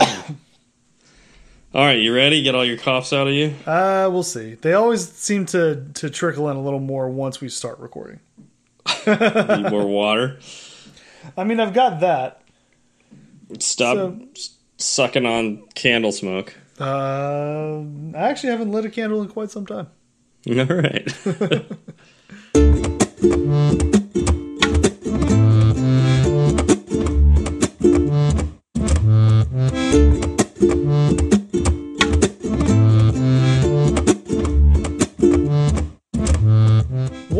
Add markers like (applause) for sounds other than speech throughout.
All right, you ready? Get all your coughs out of you. Uh, we'll see. They always seem to to trickle in a little more once we start recording. (laughs) Need more water. I mean, I've got that. Stop So- sucking on candle smoke. Uh, I actually haven't lit a candle in quite some time. (laughs) All right. (laughs)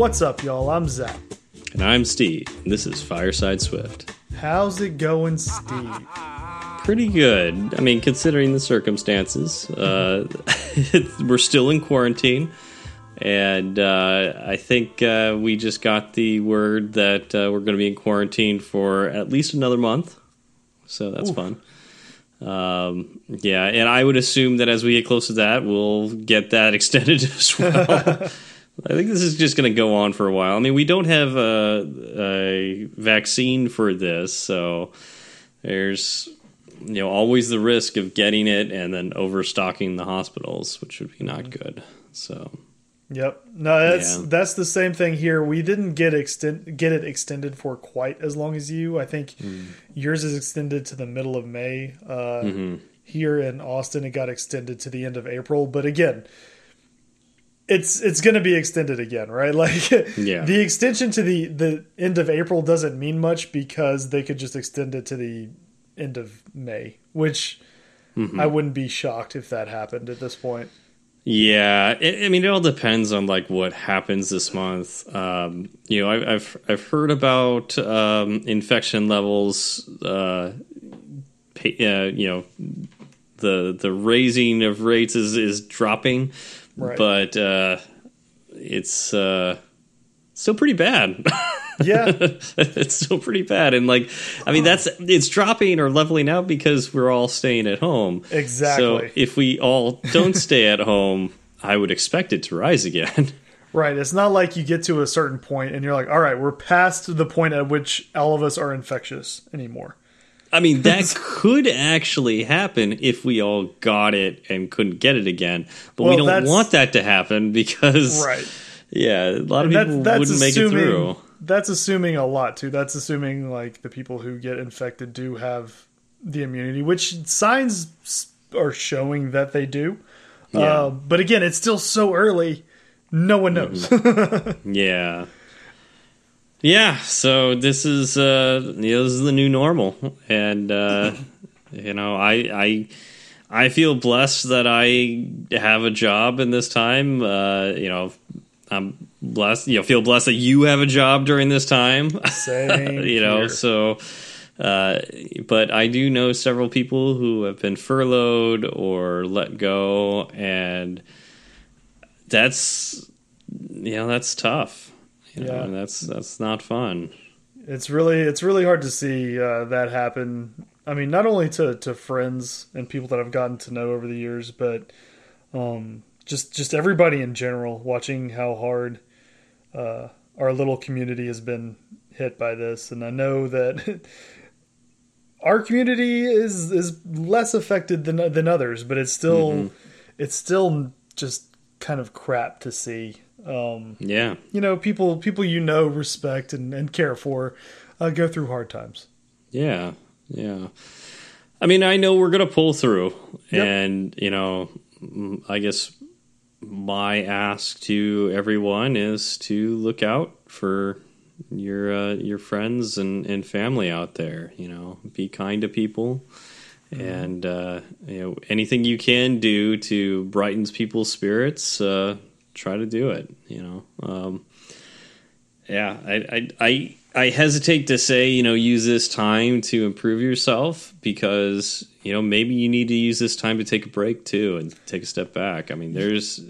What's up, y'all? I'm Zach. and I'm Steve. and This is Fireside Swift. How's it going, Steve? Pretty good. I mean, considering the circumstances, uh, (laughs) we're still in quarantine, and uh, I think uh, we just got the word that uh, we're going to be in quarantine for at least another month. So that's fun. Um, yeah, and I would assume that as we get close to that, we'll get that (laughs) extended as well. (laughs) I think this is just going to go on for a while. I mean, we don't have a, a vaccine for this, so there's you know always the risk of getting it and then overstocking the hospitals, which would be not mm-hmm. good. So Yep. No, that's Yeah. that's the same thing here. We didn't get extend get it extended for quite as long as you. I think mm. yours is extended to the middle of May. Uh, mm-hmm. Here in Austin, it got extended to the end of April. But again, it's it's going to be extended again, right? (laughs) Like Yeah. the extension to the the end of April doesn't mean much because they could just extend it to the end of May, which I wouldn't be shocked if that happened at this point. Yeah, I I mean, it all depends on like what happens this month. Um, you know, I, I've I've heard about um, infection levels. Uh, pa- uh, you know, the the raising of rates is is dropping, Right. but uh, it's uh, still pretty bad. (laughs) Yeah. it's still pretty bad, and like, I mean, that's it's dropping or leveling out because we're all staying at home. Exactly. So if we all don't stay at home, I would expect it to rise again. (laughs) Right. It's not like you get to a certain point and you're like, all right, we're past the point at which all of us are infectious anymore. I mean, that (laughs) could actually happen if we all got it and couldn't get it again. But we don't want that to happen because, Right. yeah, a lot of That's, people wouldn't make it assuming through. that's assuming a lot too. That's assuming like the people who get infected do have the immunity, which signs are showing that they do. Yeah. Uh, but again, it's still so early. No one knows. (laughs) Yeah. Yeah, so this is uh you know, this is the new normal. And uh (laughs) you know, I I I feel blessed that I have a job in this time. Uh, you know, I'm blessed, you know, feel blessed that you have a job during this time. Same (laughs) you know, here. so uh, but I do know several people who have been furloughed or let go, and that's you know that's tough. You know, Yeah. and that's that's not fun. it's really it's really hard to see uh, that happen. I mean, not only to to friends and people that I've gotten to know over the years, but um, just just everybody in general. Watching how hard uh, our little community has been hit by this, and I know that (laughs) our community is is less affected than than others, but it's still it's still just kind of crap to see. Um, Yeah, you know people people you know respect and, and care for uh, go through hard times yeah, yeah. I mean, I know we're gonna pull through, Yep. and you know, mm, I guess my ask to everyone is to look out for your uh, your friends and, and family out there. You know, be kind to people, and uh, you know anything you can do to brightens people's spirits. Uh, try to do it. You know, um, yeah, I, I I I hesitate to say you know use this time to improve yourself because you know maybe you need to use this time to take a break too and take a step back. I mean, there's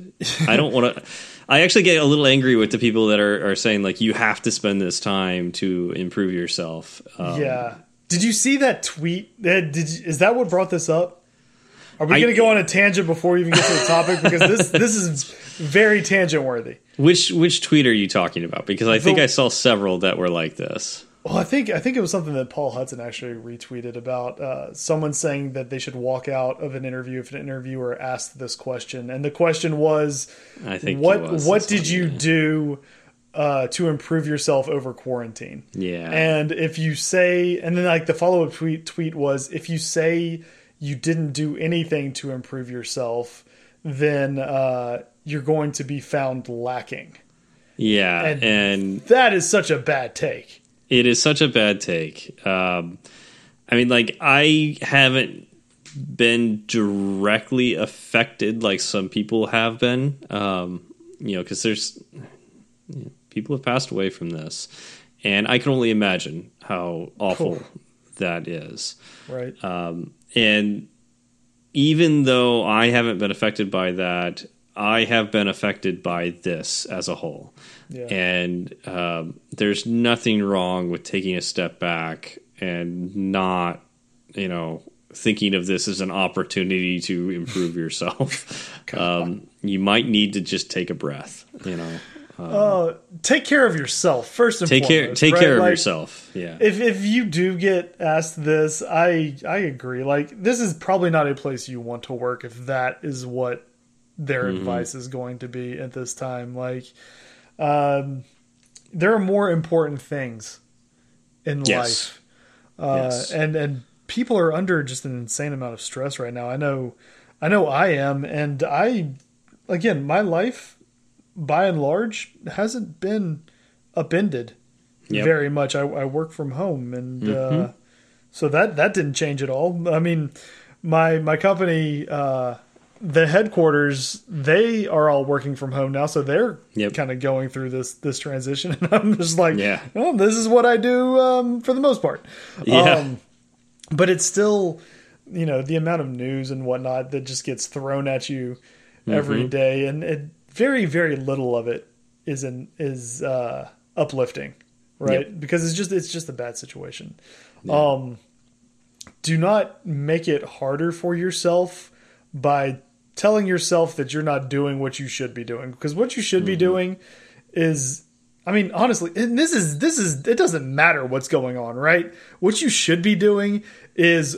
I don't want to. (laughs) I actually get a little angry with the people that are, are saying like you have to spend this time to improve yourself. Um, yeah did you see that tweet did you, is that what brought this up are we going to go on a tangent before we even get to the topic because this (laughs) this is very tangent worthy Which which tweet are you talking about? Because I think I saw several that were like this. Well, I think I think it was something that Paul Hudson actually retweeted about uh, someone saying that they should walk out of an interview if an interviewer asked this question, and the question was, I think what was what did you yeah. do uh, to improve yourself over quarantine? Yeah. And if you say, and then like the follow up tweet tweet was, if you say you didn't do anything to improve yourself, then uh, you're going to be found lacking. yeah, and- and That is such a bad take. It is such a bad take. Um, I mean, like I haven't been directly affected like some people have been. Um, you know, because there's you know, people have passed away from this, and I can only imagine how awful that is. Right. Um, and even though I haven't been affected by that, I have been affected by this as a whole. Yeah. And um, there's nothing wrong with taking a step back and not, you know, thinking of this as an opportunity to improve yourself. (laughs) um, you might need to just take a breath, you know. Uh, take care of yourself first and Take care take right? care of Like, yourself. Yeah. If if you do get asked this, I I agree. Like this is probably not a place you want to work if that is what their Mm-hmm. advice is going to be at this time. Like, um, there are more important things in Yes. life, uh, Yes. and and people are under just an insane amount of stress right now. I know, I know, I am, and I again, my life by and large hasn't been upended Yep. very much. I, I work from home, and uh, Mm-hmm. so that that didn't change at all. I mean, my my company, uh, the headquarters, they are all working from home now, so they're Yep. kind of going through this this transition, (laughs) and I'm just like, Yeah. oh, this is what I do um, for the most part. Yeah. Um, but it's still, you know, the amount of news and whatnot that just gets thrown at you every Mm-hmm. day, and it, very very little of it is in, is uh, uplifting, right? Yep. Because it's just it's just a bad situation. Um, do not make it harder for yourself by telling yourself that you're not doing what you should be doing because what you should Mm-hmm. be doing is I mean honestly and this is this is it doesn't matter what's going on right what you should be doing is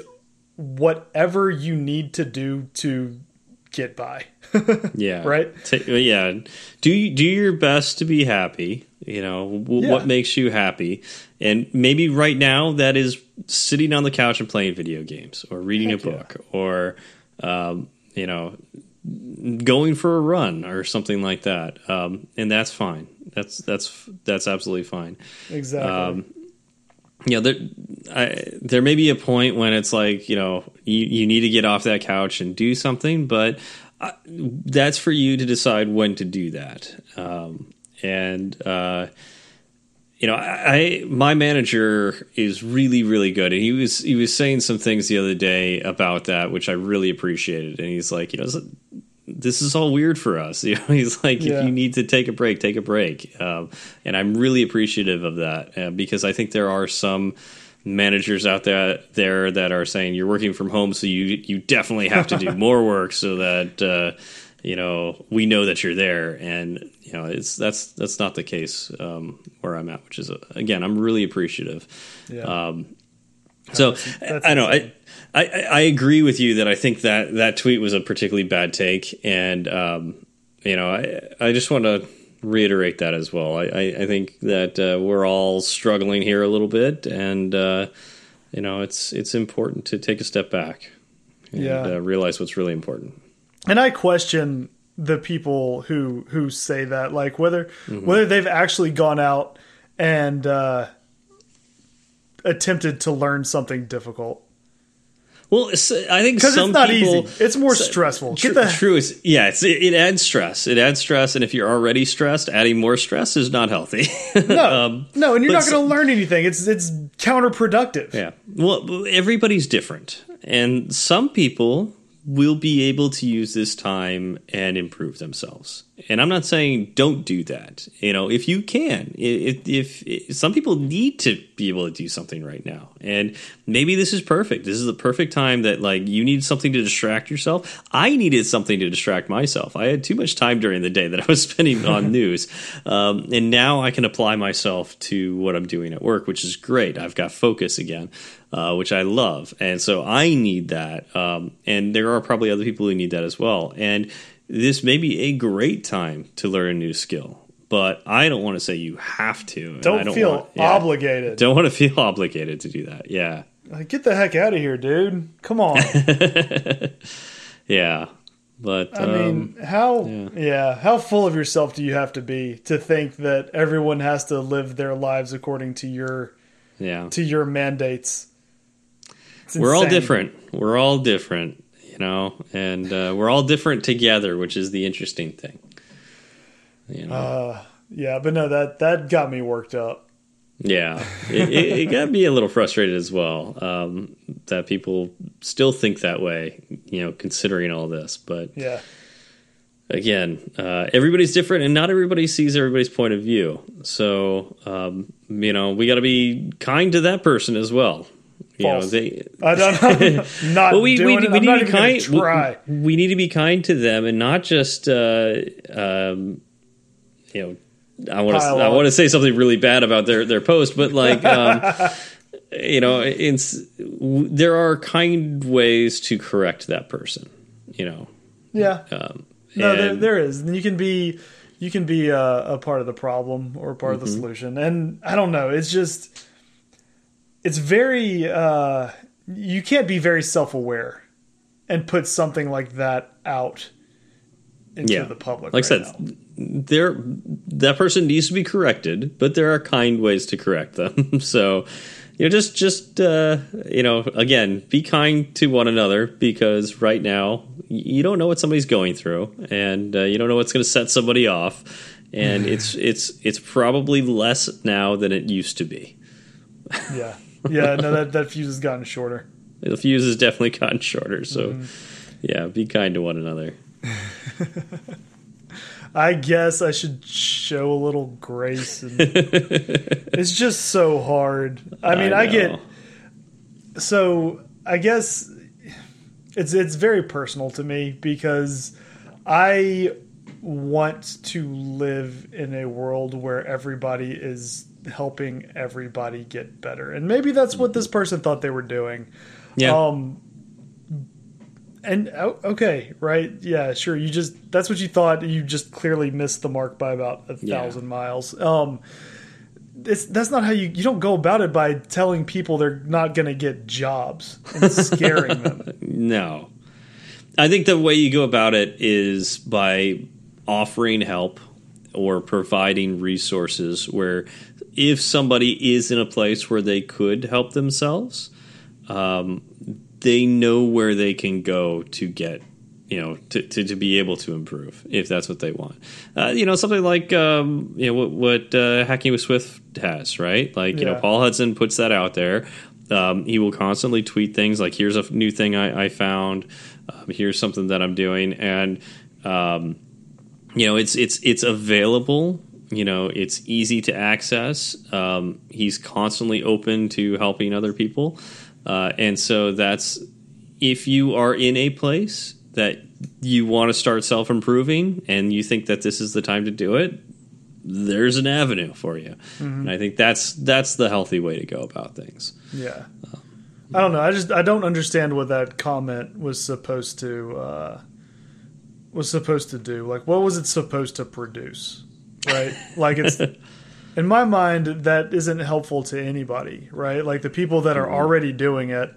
whatever you need to do to get by (laughs) Yeah. Right? Yeah. Do do your best to be happy. You know w- Yeah. what makes you happy, and maybe right now that is sitting on the couch and playing video games, or reading Heck a yeah. book, or um, you know, going for a run or something like that. Um, and that's fine. That's that's that's absolutely fine. exactly Um, you know, there, I, there may be a point when it's like, you know, you, you need to get off that couch and do something, but uh, that's for you to decide when to do that. Um, and, uh, you know, I, I my manager is really, really good, and he was he was saying some things the other day about that, which I really appreciated. And he's like, you know, this is all weird for us. (laughs) You know, he's like, Yeah. if you need to take a break, take a break. Um, and I'm really appreciative of that uh, because I think there are some managers out there there that are saying you're working from home, so you you definitely have to do (laughs) more work so that uh, you know we know that you're there. And you know, it's that's that's not the case um, where I'm at, which is uh, again, I'm really appreciative. yeah Um, so that's I, I know. I, I I agree with you that I think that that tweet was a particularly bad take, and um, you know I I just want to reiterate that as well. I I, I think that uh, we're all struggling here a little bit, and uh, you know it's it's important to take a step back and Yeah. uh, realize what's really important. and I question the people who who say that, like whether Mm-hmm. whether they've actually gone out and uh, attempted to learn something difficult Well, I think because it's not people, easy. It's more stressful. True, Get the true is yeah, it's, it, it adds stress. It adds stress, and if you're already stressed, adding more stress is not healthy. (laughs) no, Um, no, and you're not going to learn anything. It's it's counterproductive. Yeah. Well, everybody's different. And some people will be able to use this time and improve themselves. And I'm not saying don't do that. You know, if you can, if, if, if, some people need to be able to do something right now, and maybe this is perfect. This is the perfect time that like you need something to distract yourself. I needed something to distract myself. I had too much time during the day that I was (laughs) spending on (laughs) news, um, and now I can apply myself to what I'm doing at work, which is great. I've got focus again. Uh, which I love, and so I need that. Um, and there are probably other people who need that as well. And this may be a great time to learn a new skill, but I don't want to say you have to. Don't, don't feel want, yeah, obligated. Don't want to (laughs) feel obligated to do that. Yeah. Like, get the heck out of here, dude. Come on. (laughs) yeah. But I mean, um, how yeah. yeah. how full of yourself do you have to be to think that everyone has to live their lives according to your yeah to your mandates? We're all different. We're all different, you know, and uh, we're all different together, which is the interesting thing. You know, Uh, yeah, but no, that that got me worked up. yeah, it, it, it got me a little frustrated as well um, that people still think that way, you know, considering all this. But Yeah, again, uh, everybody's different, and not everybody sees everybody's point of view. So, um, you know, we got to be kind to that person as well. You know, False. they I don't. I'm (laughs) not well, we, doing we, it. we need to be kind. Try. We, need to be kind to them, and not just uh, um, you know. I want to I want to say something really bad about their their post, but like um, (laughs) you know, it's w- there are kind ways to correct that person. You know, Yeah. um, No, there, there is. And you can be you can be a, a part of the problem or part of the Mm-hmm. solution. And I don't know. It's just it's very uh, you can't be very self aware and put something like that out into Yeah. the public. like I said, now. there that person needs to be corrected, but there are kind ways to correct them. (laughs) so, you know, just just uh, you know, again, be kind to one another because right now you don't know what somebody's going through, and uh, you don't know what's going to set somebody off, and (sighs) it's it's it's probably less now than it used to be. yeah, yeah. No, that that fuse has gotten shorter. The fuse has definitely gotten shorter, so Mm-hmm. yeah, be kind to one another. (laughs) I guess I should show a little grace. And (laughs) it's just so hard. I mean, I, get so I guess it's it's very personal to me because I want to live in a world where everybody is helping everybody get better. And maybe that's what this person thought they were doing. yeah. Um and oh, okay, right? Yeah, sure. You just that's what you thought. You just clearly missed the mark by about a Yeah. thousand miles. Um, it's that's not how you you don't go about it by telling people they're not going to get jobs and scaring them. (laughs) No. I think the way you go about it is by offering help or providing resources where if somebody is in a place where they could help themselves, um, they know where they can go to get you know to, to, to be able to improve if that's what they want. Uh, you know something like um, you know what, what uh, hacking with swift has right? Like you know paul hudson puts that out there. Um, he will constantly tweet things like here's a new thing i, I found. Um, here's something that i'm doing. And um, you know it's it's it's available you know it's easy to access um, he's constantly open to helping other people uh, and so that's if you are in a place that you want to start self improving and you think that this is the time to do it there's an avenue for you and i think that's that's the healthy way to go about things Yeah, I don't know. I just I don't understand what that comment was supposed to uh, was supposed to do. Like, what was it supposed to produce? Right? like it's. (laughs) In my mind, that isn't helpful to anybody, right? Like the people that are already doing it,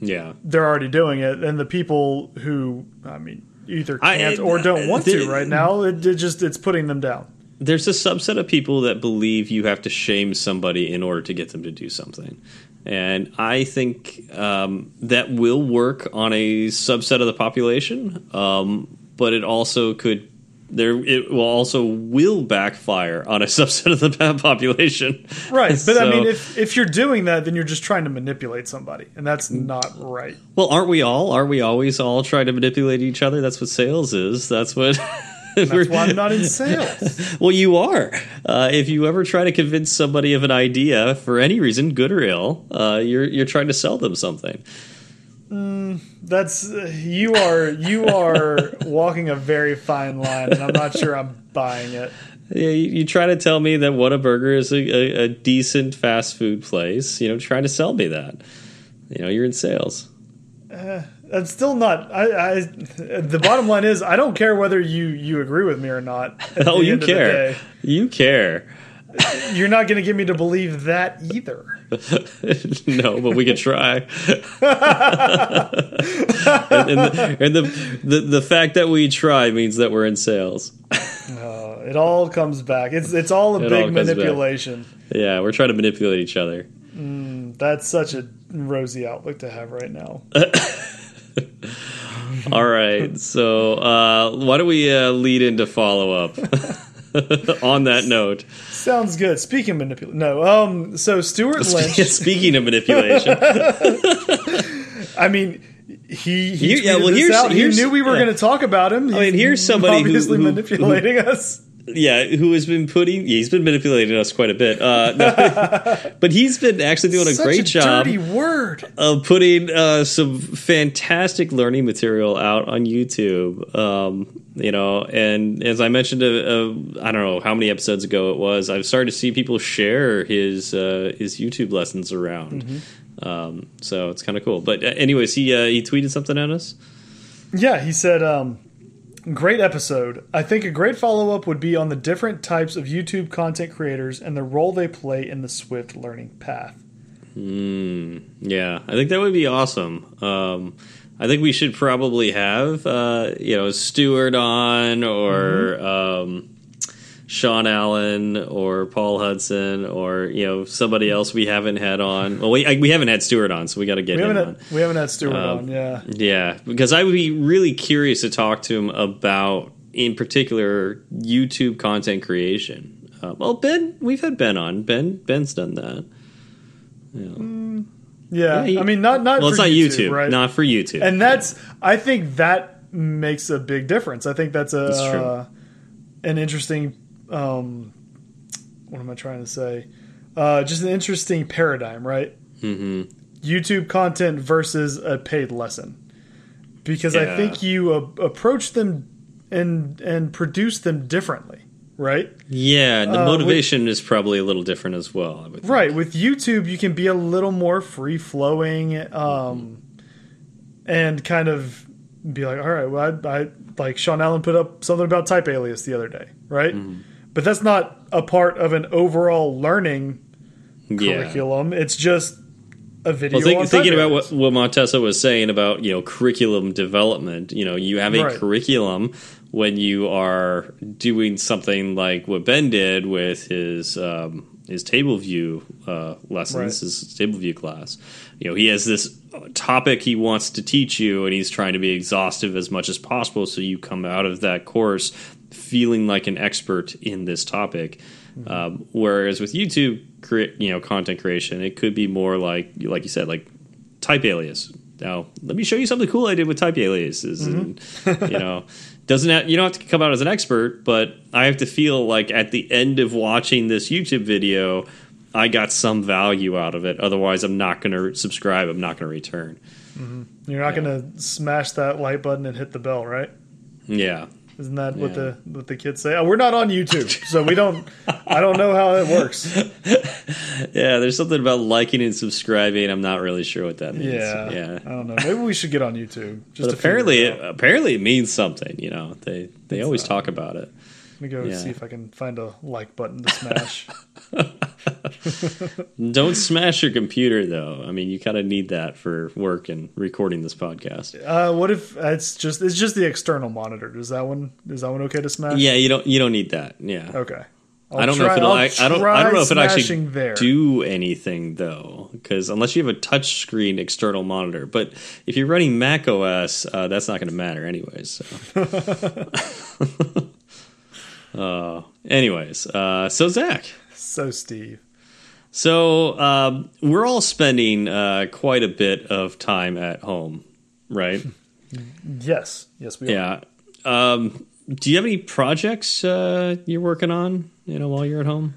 yeah they're already doing it, and the people who, I mean, either can't or don't want the- to right now, it, it just it's putting them down. there's a subset of people that believe you have to shame somebody in order to get them to do something. And I think um, that will work on a subset of the population, um, but it also could there it will also will backfire on a (laughs) subset of the population. Right, but I mean, if if you're doing that, then you're just trying to manipulate somebody, and that's not right. well, aren't we all? Aren't we always all trying to manipulate each other? That's what sales is. That's what (laughs) That's why I'm not in sales. (laughs) well, you are. Uh, if you ever try to convince somebody of an idea for any reason, good or ill, uh, you're you're trying to sell them something. Mm, that's you are you are (laughs) walking a very fine line, and I'm not sure I'm buying it. Yeah, you, you try to tell me that Whataburger is a, a, a decent fast food place. You know, trying to sell me that. You know, you're in sales. Uh, that's still not. I, I. The bottom line is, I don't care whether you you agree with me or not. (laughs) Oh, you care. You care. You're not going to get me to believe that either. (laughs) no, but we could try. (laughs) and and, the, and the, the the fact that we try means that we're in sales. Uh, it all comes back. It's it's all a It all big back. manipulation. Yeah, we're trying to manipulate each other. That's such a rosy outlook to have right now. (laughs) All right, so uh, why don't we uh, lead into follow up (laughs) on that note? Sounds good. Speaking of manipulation, no. Um. So Stewart Lynch. (laughs) Speaking of manipulation, (laughs) I mean, he he You- yeah, well, here's- out. He here's- knew we were yeah. going to talk about him. I mean, here's somebody who- obviously who- manipulating us. Yeah, who has been putting? Yeah, he's been manipulating us quite a bit. Uh, no, (laughs) but he's been actually doing a Such great a job. Dirty word. of putting uh, some fantastic learning material out on YouTube. Um, you know, and as I mentioned, uh, uh, I don't know how many episodes ago it was. I've started to see people share his uh, his YouTube lessons around. Um, so it's kind of cool. But uh, anyways, he uh, he tweeted something at us. Yeah, he said, um, "Great episode. I think a great follow up would be on the different types of YouTube content creators and the role they play in the Swift learning path." Yeah, I think that would be awesome. Um, I think we should probably have uh, you know Stewart on or um, Sean Allen or Paul Hudson or you know somebody else we haven't had on. Well, we I, we haven't had Stewart on, so we got to get We him haven't on. we haven't had Stewart Um, on. Yeah, Yeah, because I would be really curious to talk to him about, in particular, YouTube content creation. Uh, well, Ben, we've had Ben on. Ben, Ben's done that. yeah. Yeah, he- I mean, not not Well, for it's not YouTube, right? not for YouTube. and that's I think that makes a big difference. I think that's a That's uh, an interesting um, what am I trying to say? Uh, just an interesting paradigm, right? hmm YouTube content versus a paid lesson, because I think you uh, approach them and and produce them differently, right? Yeah, the Uh, motivation is probably a little different as well. I would. Right. With YouTube, you can be a little more free flowing, um, and kind of be like, all right, well, I, I like Sean Allen put up something about type alias the other day, right? Mm-hmm. But that's not a part of an overall learning Yeah. curriculum. It's just a video. Well, think, thinking about what, what Montessa was saying about you know curriculum development, you know, you have a Right. curriculum when you are doing something like what Ben did with his um, his table view uh, lessons, Right. his table view class. You know, he has this topic he wants to teach you, and he's trying to be exhaustive as much as possible, so you come out of that course feeling like an expert in this topic. Mm-hmm. Um, whereas with YouTube, crea- you know, content creation, it could be more like, like you said, like type alias. Now, let me show you something cool I did with type aliases, and mm-hmm. you know, doesn't have, you don't have to come out as an expert, but I have to feel like at the end of watching this YouTube video, I got some value out of it. Otherwise, I'm not going to subscribe. I'm not going to return. Mm-hmm. You're not going to smash that like button and hit the bell, right? Yeah, Isn't that what the what the kids say? Oh, we're not on YouTube, so we don't. I don't know how it works. (laughs) yeah. There's something about liking and subscribing. I'm not really sure what that means. Yeah, yeah. I don't know. Maybe we should get on YouTube. Just But apparently, it apparently, it means something. You know, they they always uh, talk about it. Let me go yeah. see if I can find a like button to smash. (laughs) (laughs) Don't smash your computer, though. I mean, you kind of need that for work and recording this podcast. uh, what if it's just it's just the external monitor? Is that one is that one okay to smash? Yeah, you don't you don't need that. Yeah, Okay. I'll I don't know if it'll. I'll I don't. I don't know if it actually there. do anything though, because unless you have a touchscreen external monitor. But if you're running Mac OS, uh, that's not going to matter anyways. So. (laughs) uh, anyways, uh, so Zach. So Steve, So um, we're all spending uh, quite a bit of time at home, right? yes, yes we are. Yeah. Um, do you have any projects uh, you're working on? You know, while you're at home.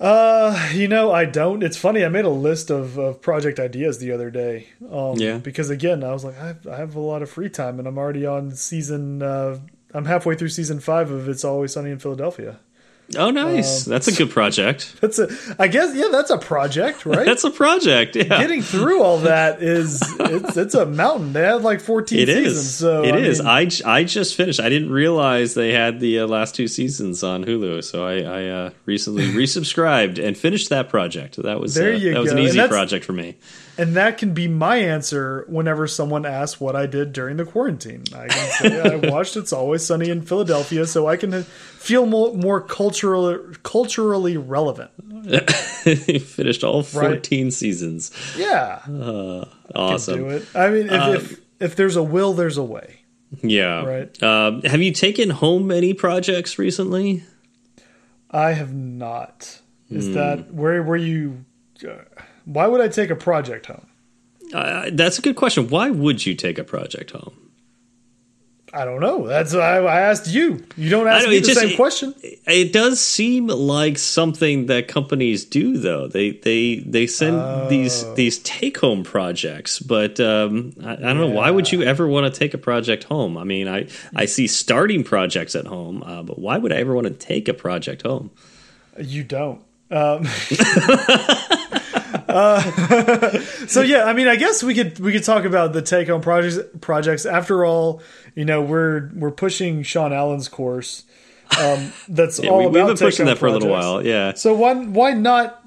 Uh, you know, I don't. It's funny. I made a list of, of project ideas the other day. Um, Yeah. Because again, I was like, I have, I have a lot of free time, and I'm already on season. Uh, I'm halfway through season five of It's Always Sunny in Philadelphia. Oh, nice. Um, that's a good project. (laughs) That's a. I guess yeah, that's a project, (laughs) right? That's a project. Yeah. Getting through all that is it's it's a mountain. They had like 14 It seasons, is. so It I is. mean, I, I just finished. I didn't realize they had the uh, last two seasons on Hulu, so I, I uh, recently (laughs) resubscribed and finished that project. That was There uh, you that was an easy project for me. And that can be my answer whenever someone asks what I did during the quarantine. I can say I (laughs) watched It's Always Sunny in Philadelphia, so I can feel more more cultural culturally relevant. (laughs) finished all fourteen seasons. Yeah, Awesome. do it. I mean, if, Um, if if there's a will, there's a way. Yeah. Right. Um, have you taken home any projects recently? I have not. Is Hmm. that where were you? Uh, why would I take a project home? Uh, that's a good question. Why would you take a project home? I don't know. That's why I asked you. You don't ask know, me the just- same question. It does seem like something that companies do, though. They they they send these Oh. these take home projects, but um, I, I don't know. Why would you ever want to take a project home? I mean, I I see starting projects at home, uh, but why would I ever want to take a project home? You don't. Um, (laughs) (laughs) uh, (laughs) so yeah, I mean, I guess we could we could talk about the take home projects. Projects. After all, you know, we're we're pushing Sean Allen's course. Um, that's Yeah, all we, about we've been pushing that for a little while. Yeah, So why why not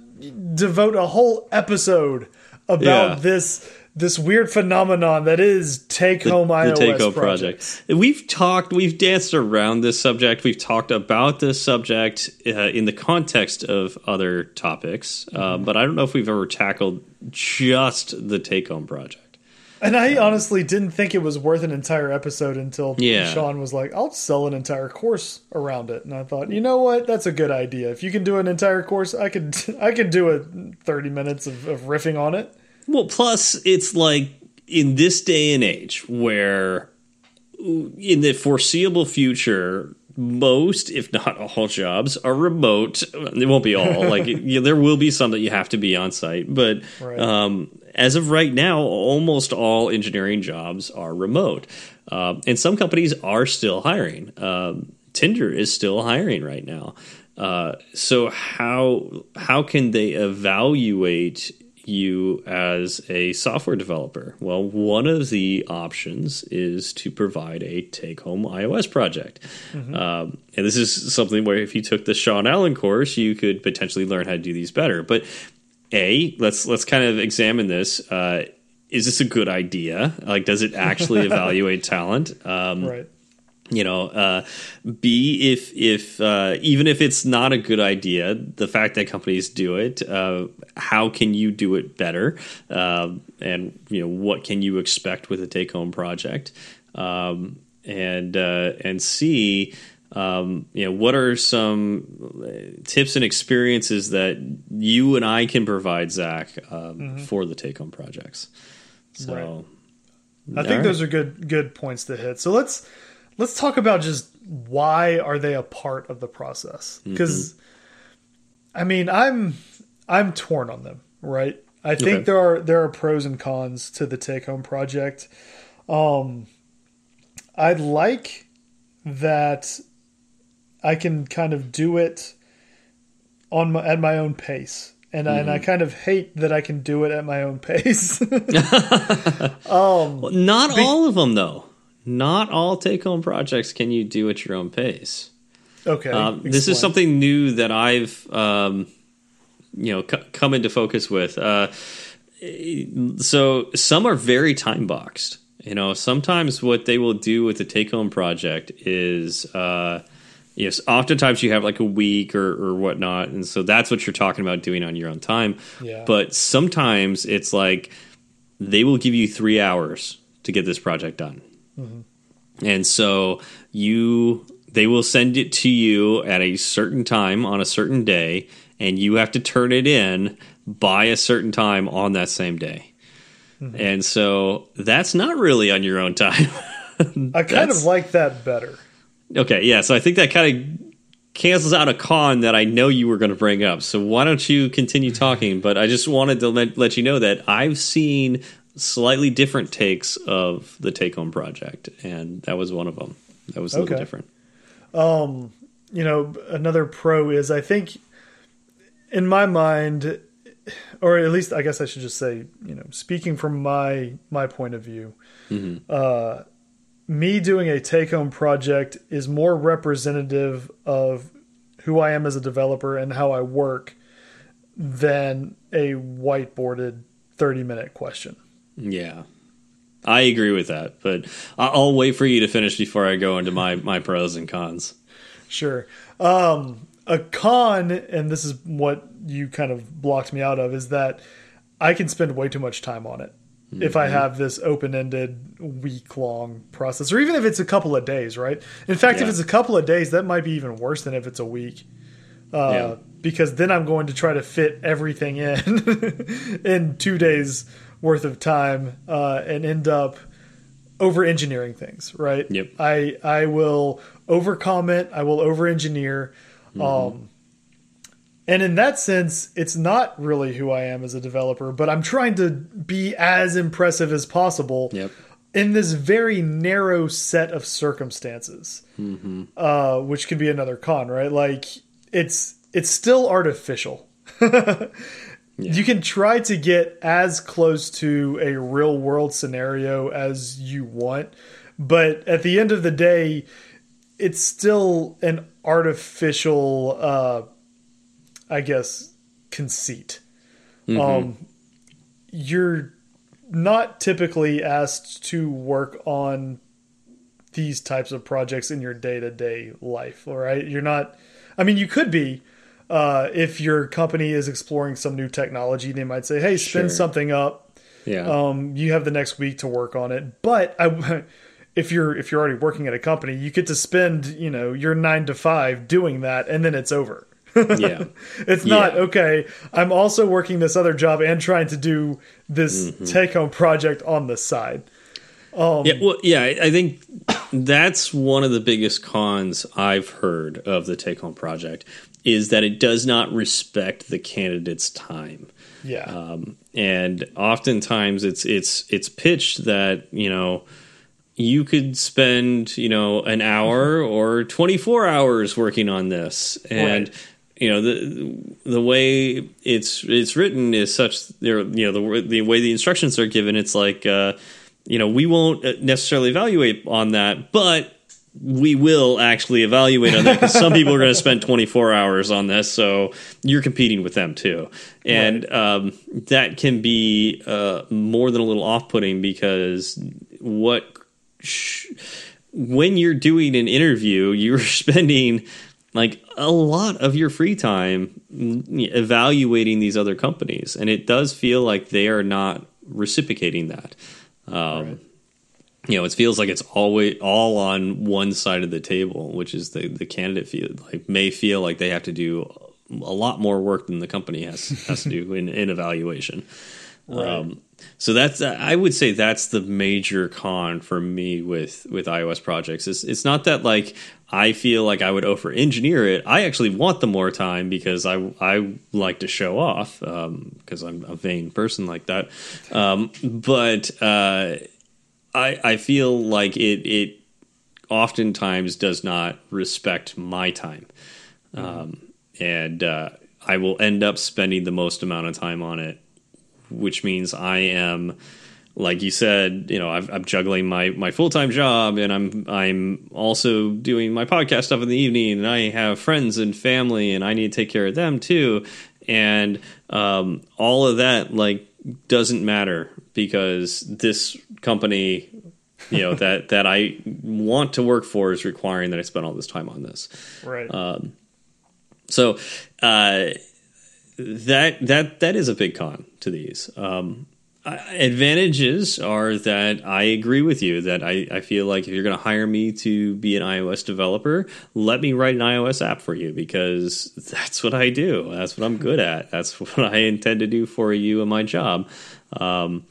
devote a whole episode about Yeah. this this weird phenomenon that is take home iOS the take home projects? project. We've talked, we've danced around this subject. We've talked about this subject uh, in the context of other topics, Mm-hmm. uh, but I don't know if we've ever tackled just the take home project. And I honestly didn't think it was worth an entire episode until Yeah. Sean was like, "I'll sell an entire course around it." And I thought, you know what, that's a good idea. If you can do an entire course, I could (laughs) I could do a thirty minutes of, of riffing on it. Well, plus it's like in this day and age where in the foreseeable future most if not all jobs are remote. It won't be all. (laughs) Like you there will be some that you have to be on site but Right. um, as of right now almost all engineering jobs are remote. Um, and some companies are still hiring. Um, tinder is still hiring right now. Uh, so how how can they evaluate you as a software developer? Well, one of the options is to provide a take home iOS project. Um, and this is something where if you took the Sean Allen course, you could potentially learn how to do these better. But A, let's let's kind of examine this. Uh, is this a good idea? Like, does it actually (laughs) evaluate talent? Um, Right. You know uh, b if if uh, even if it's not a good idea the fact that companies do it uh, how can you do it better um, and you know what can you expect with a take home project um, and uh, and c um, you know what are some tips and experiences that you and I can provide Zach um, for the take home projects so Right. I think right. those are good good points to hit. So let's let's talk about just why are they a part of the process? Mm-hmm. Because I mean, I'm I'm torn on them, right? I think Okay. there are there are pros and cons to the take home project. Um I like that I can kind of do it on my, at my own pace. And, I, and I mm-hmm. kind of hate that I can do it at my own pace. Well, (laughs) (laughs) um, not all of them, though. Not all take home projects can you do at your own pace. okay. Um, this is something new that I've, um, you know, c- come into focus with. Uh, so some are very time boxed. You know, sometimes what they will do with the take home project is, uh, yes, oftentimes you have like a week or, or whatnot, and so that's what you're talking about doing on your own time. Yeah. But sometimes it's like they will give you three hours to get this project done. Mm-hmm. And so you they will send it to you at a certain time on a certain day and you have to turn it in by a certain time on that same day. Mm-hmm. And so that's not really on your own time. (laughs) I kind of like that better. Okay, yeah. So I think that kind of cancels out a con that I know you were going to bring up. So why don't you continue talking? But I just wanted to let, let you know that I've seen slightly different takes of the take home project, and that was one of them. That was a Okay. little different. Um, you know, another pro is I think in my mind, or at least I guess I should just say, you know, speaking from my my point of view, uh, me doing a take home project is more representative of who I am as a developer and how I work than a whiteboarded thirty minute question. Yeah. I agree with that, but I'll wait for you to finish before I go into my, my pros and cons. Sure. Um, a con, and this is what you kind of blocked me out of, is that I can spend way too much time on it. If I have this open ended week long process, or even if it's a couple of days, right? In fact, if it's a couple of days, that might be even worse than if it's a week. Uh, Yeah. Because then I'm going to try to fit everything in (laughs) in two days worth of time uh, and end up over engineering things, right? Yep. I I will over comment, I will over engineer. Um and in that sense, it's not really who I am as a developer, but I'm trying to be as impressive as possible Yep. in this very narrow set of circumstances, uh, which could be another con, right? Like it's it's still artificial. (laughs) You can try to get as close to a real world scenario as you want, but at the end of the day, it's still an artificial, uh, I guess, conceit. Um, you're not typically asked to work on these types of projects in your day to day life, all right? You're not, I mean, you could be. Uh, if your company is exploring some new technology, they might say, "Hey, spin Sure. something up. Yeah. Um, you have the next week to work on it." But I, (laughs) if you're if you're already working at a company, you get to spend you know your nine to five doing that, and then it's over. (laughs) yeah. It's not Yeah. okay. I'm also working this other job and trying to do this Mm-hmm. take home project on the side. Yeah, well, yeah, I I think that's one of the biggest cons I've heard of the take home project is that it does not respect the candidate's time. Yeah, Um, and oftentimes it's it's it's pitched that, you know, you could spend, you know, an hour or 24 hours working on this and Right. you know the the way it's it's written is such there you know the the way the instructions are given it's like uh you know we won't necessarily evaluate on that but we will actually evaluate on that because some people are going to spend 24 hours on this so you're competing with them too. And um, that can be uh, more than a little off-putting because what sh- when you're doing an interview you're (laughs) spending like a lot of your free time mm, evaluating these other companies and it does feel like they are not reciprocating that. Um, you know it feels like it's always all on one side of the table which is the the candidate feel like may feel like they have to do a lot more work than the company has has to do in, in evaluation um, so that's I would say that's the major con for me with with iOS projects. It's it's not that like I feel like I would over engineer it. I actually want the more time because I I like to show off because I'm a vain person like that. Um, but uh, I I feel like it it oftentimes does not respect my time, um, and uh, I will end up spending the most amount of time on it which means I am, like you said, you know, I've, I'm juggling my my full time job, and I'm I'm also doing my podcast stuff in the evening, and I have friends and family, and I need to take care of them too, and um, all of that like doesn't matter because this company. You know (laughs) that that I want to work for is requiring that I spend all this time on this. right. So uh, that that that is a big con to these. Um, advantages are that I agree with you that I, I feel like if you're going to hire me to be an iOS developer, let me write an iOS app for you because that's what I do. That's what I'm good at. That's (laughs) what I intend to do for you in my job. Um,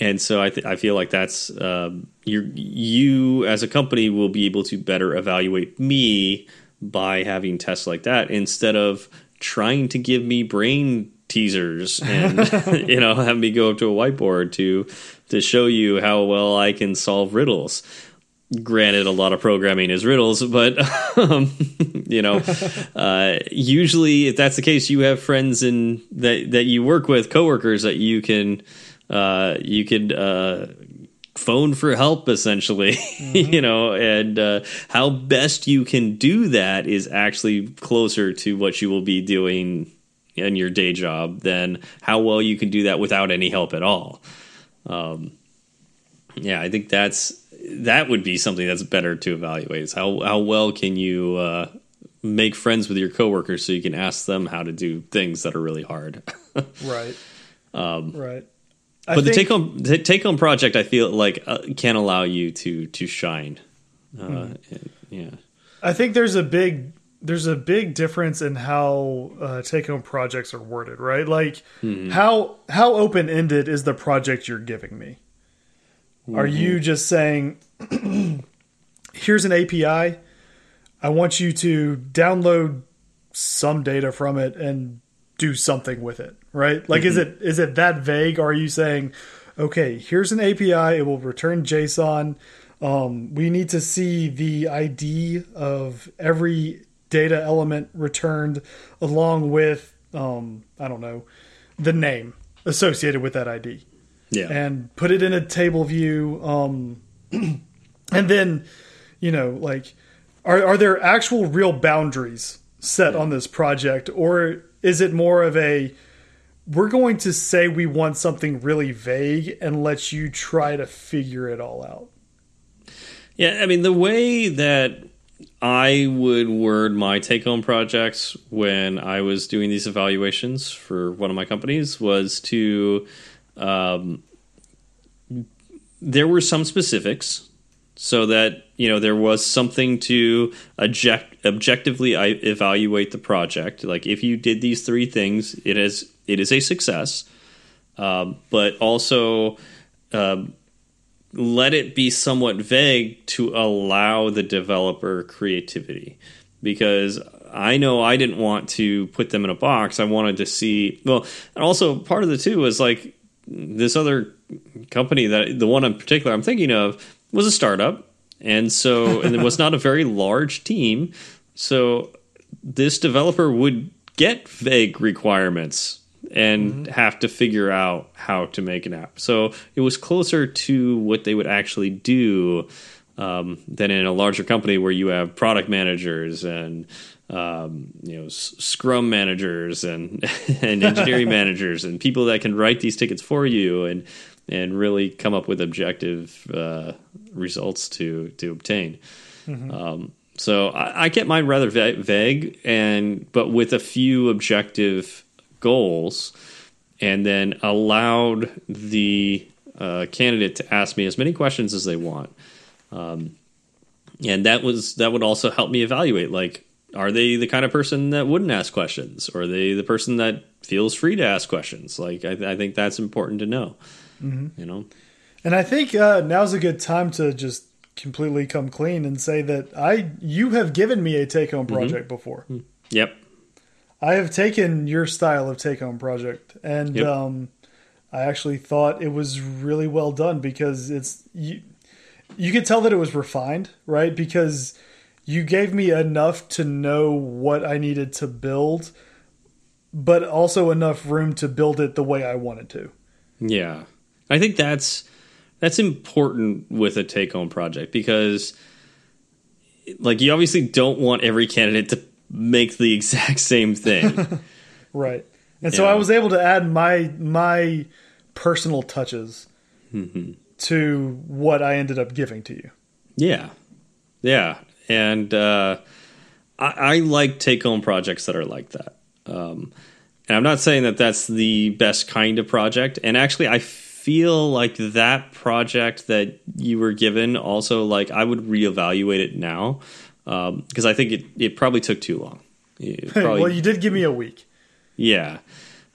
and so I I feel like that's um, you as a company will be able to better evaluate me by having tests like that instead of trying to give me brain teasers (laughs) and (laughs) you know have me go up to a whiteboard to to show you how well I can solve riddles. Granted, a lot of programming is riddles, but (laughs) um, you know, uh, usually if that's the case, you have friends in that that you work with, coworkers that you can uh, you could uh, phone for help essentially mm-hmm. you know and uh, how best you can do that is actually closer to what you will be doing in your day job than how well you can do that without any help at all. Um, yeah i think that's that would be something that's better to evaluate is how how well can you uh, make friends with your coworkers so you can ask them how to do things that are really hard. (laughs) Right. Um, right. But the take home the take home project, I feel like uh, can allow you to to shine. Uh, hmm. and, yeah, I think there's a big there's a big difference in how uh, take home projects are worded, right? Like hmm. how how open ended is the project you're giving me? Mm-hmm. Are you just saying, (clears throat) here's an API, I want you to download some data from it and do something with it, right? Like, mm-hmm. is it is it that vague? Or are you saying, okay, here's an API, it will return JSON. Um, we need to see the ID of every data element returned, along with um, I don't know the name associated with that ID. Yeah, and put it in a table view. Um, (clears throat) and then, you know, like, are are there actual real boundaries set yeah. on this project, or is it more of a we're going to say we want something really vague and let you try to figure it all out? Yeah, I mean, the way that I would word my take home projects when I was doing these evaluations for one of my companies was to. Um, there were some specifics so that you know there was something to object, objectively evaluate the project. Like if you did these three things, it is it is a success. Um, but also um, let it be somewhat vague to allow the developer creativity because I know I didn't want to put them in a box. I wanted to see well, and also part of the two was like this other company that the one in particular I'm thinking of was a startup, and so and it was not a very large team. So this developer would get vague requirements and mm-hmm. have to figure out how to make an app. So it was closer to what they would actually do um, than in a larger company where you have product managers and um, you know scrum managers and (laughs) and engineering (laughs) managers and people that can write these tickets for you and and really come up with objective uh, results to to obtain. Mm-hmm. Um, so I, I, get mine rather va- vague, and but with a few objective goals, and then allowed the uh, candidate to ask me as many questions as they want. Um, and that was that would also help me evaluate like are they the kind of person that wouldn't ask questions or are they the person that feels free to ask questions like i, I think that's important to know Mm-hmm. You know, and I think uh, now's a good time to just completely come clean and say that I you have given me a take home mm-hmm. project mm-hmm. before. Yep. I have taken your style of take home project and yep. um, I actually thought it was really well done because it's you you could tell that it was refined, right? Because you gave me enough to know what I needed to build, but also enough room to build it the way I wanted to. Yeah. I think that's that's important with a take home project because like you obviously don't want every candidate to make the exact (laughs) same thing. (laughs) right. And yeah. so I was able to add my my personal touches mm-hmm. to what I ended up giving to you. Yeah. Yeah. And uh, I, I like take home projects that are like that. Um, and I'm not saying that that's the best kind of project. And actually, I feel like that project that you were given also like I would reevaluate it now because um, I think it, it probably took too long. (laughs) Probably, well, you did give me a week. Yeah.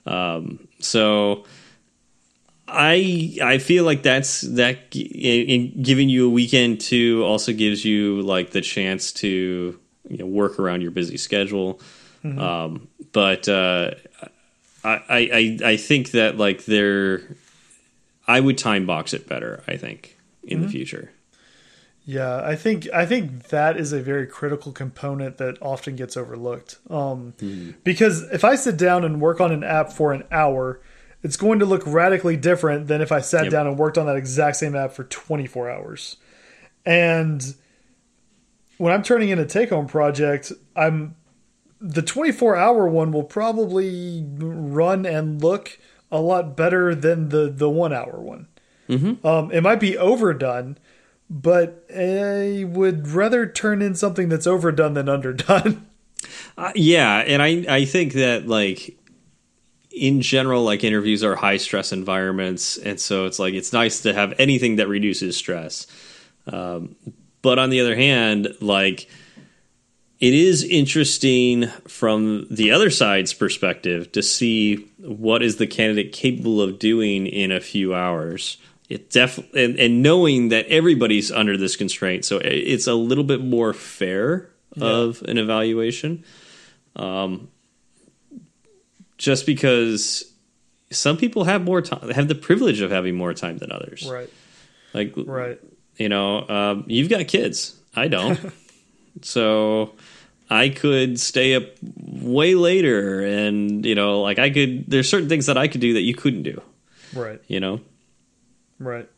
Um, so I I feel like that's that in, in giving you a weekend too also gives you like the chance to you know work around your busy schedule. Mm-hmm. Um, but uh, I, I I think that like there, I would time box it better. I think in mm-hmm. the future. Yeah, I think I think that is a very critical component that often gets overlooked. Um, mm. Because if I sit down and work on an app for an hour, it's going to look radically different than if I sat yep. down and worked on that exact same app for 24 hours. And when I'm turning in a take home project, I'm the 24 hour one will probably run and look a lot better than the the one hour one. Mm-hmm. Um, it might be overdone, but I would rather turn in something that's overdone than underdone. (laughs) Uh, yeah, and I I think that like in general, like interviews are high stress environments, and so it's like it's nice to have anything that reduces stress. Um, but on the other hand, like it is interesting from the other side's perspective to see what is the candidate capable of doing in a few hours. It definitely and, and knowing that everybody's under this constraint, so it's a little bit more fair yeah. of an evaluation. Um, just because some people have more time, have the privilege of having more time than others. Right. Like, right. You know, um, you've got kids. I don't. (laughs) so I could stay up way later, and you know, like I could. There's certain things that I could do that you couldn't do. Right. You know. Right.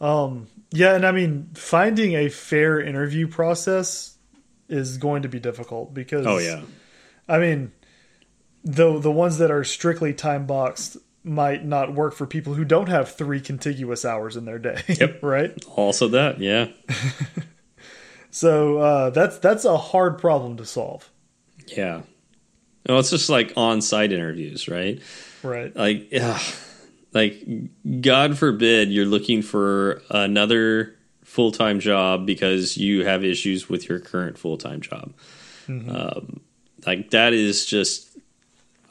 Um. Yeah, and I mean, finding a fair interview process is going to be difficult because. Oh yeah. I mean, the the ones that are strictly time boxed might not work for people who don't have three contiguous hours in their day. (laughs) Yep. right. Also that, yeah. (laughs) so uh, that's that's a hard problem to solve. Yeah. No, it's just like on-site interviews, right? Right. Like, yeah, like God forbid you're looking for another full-time job because you have issues with your current full-time job. Mm -hmm. um, like that is just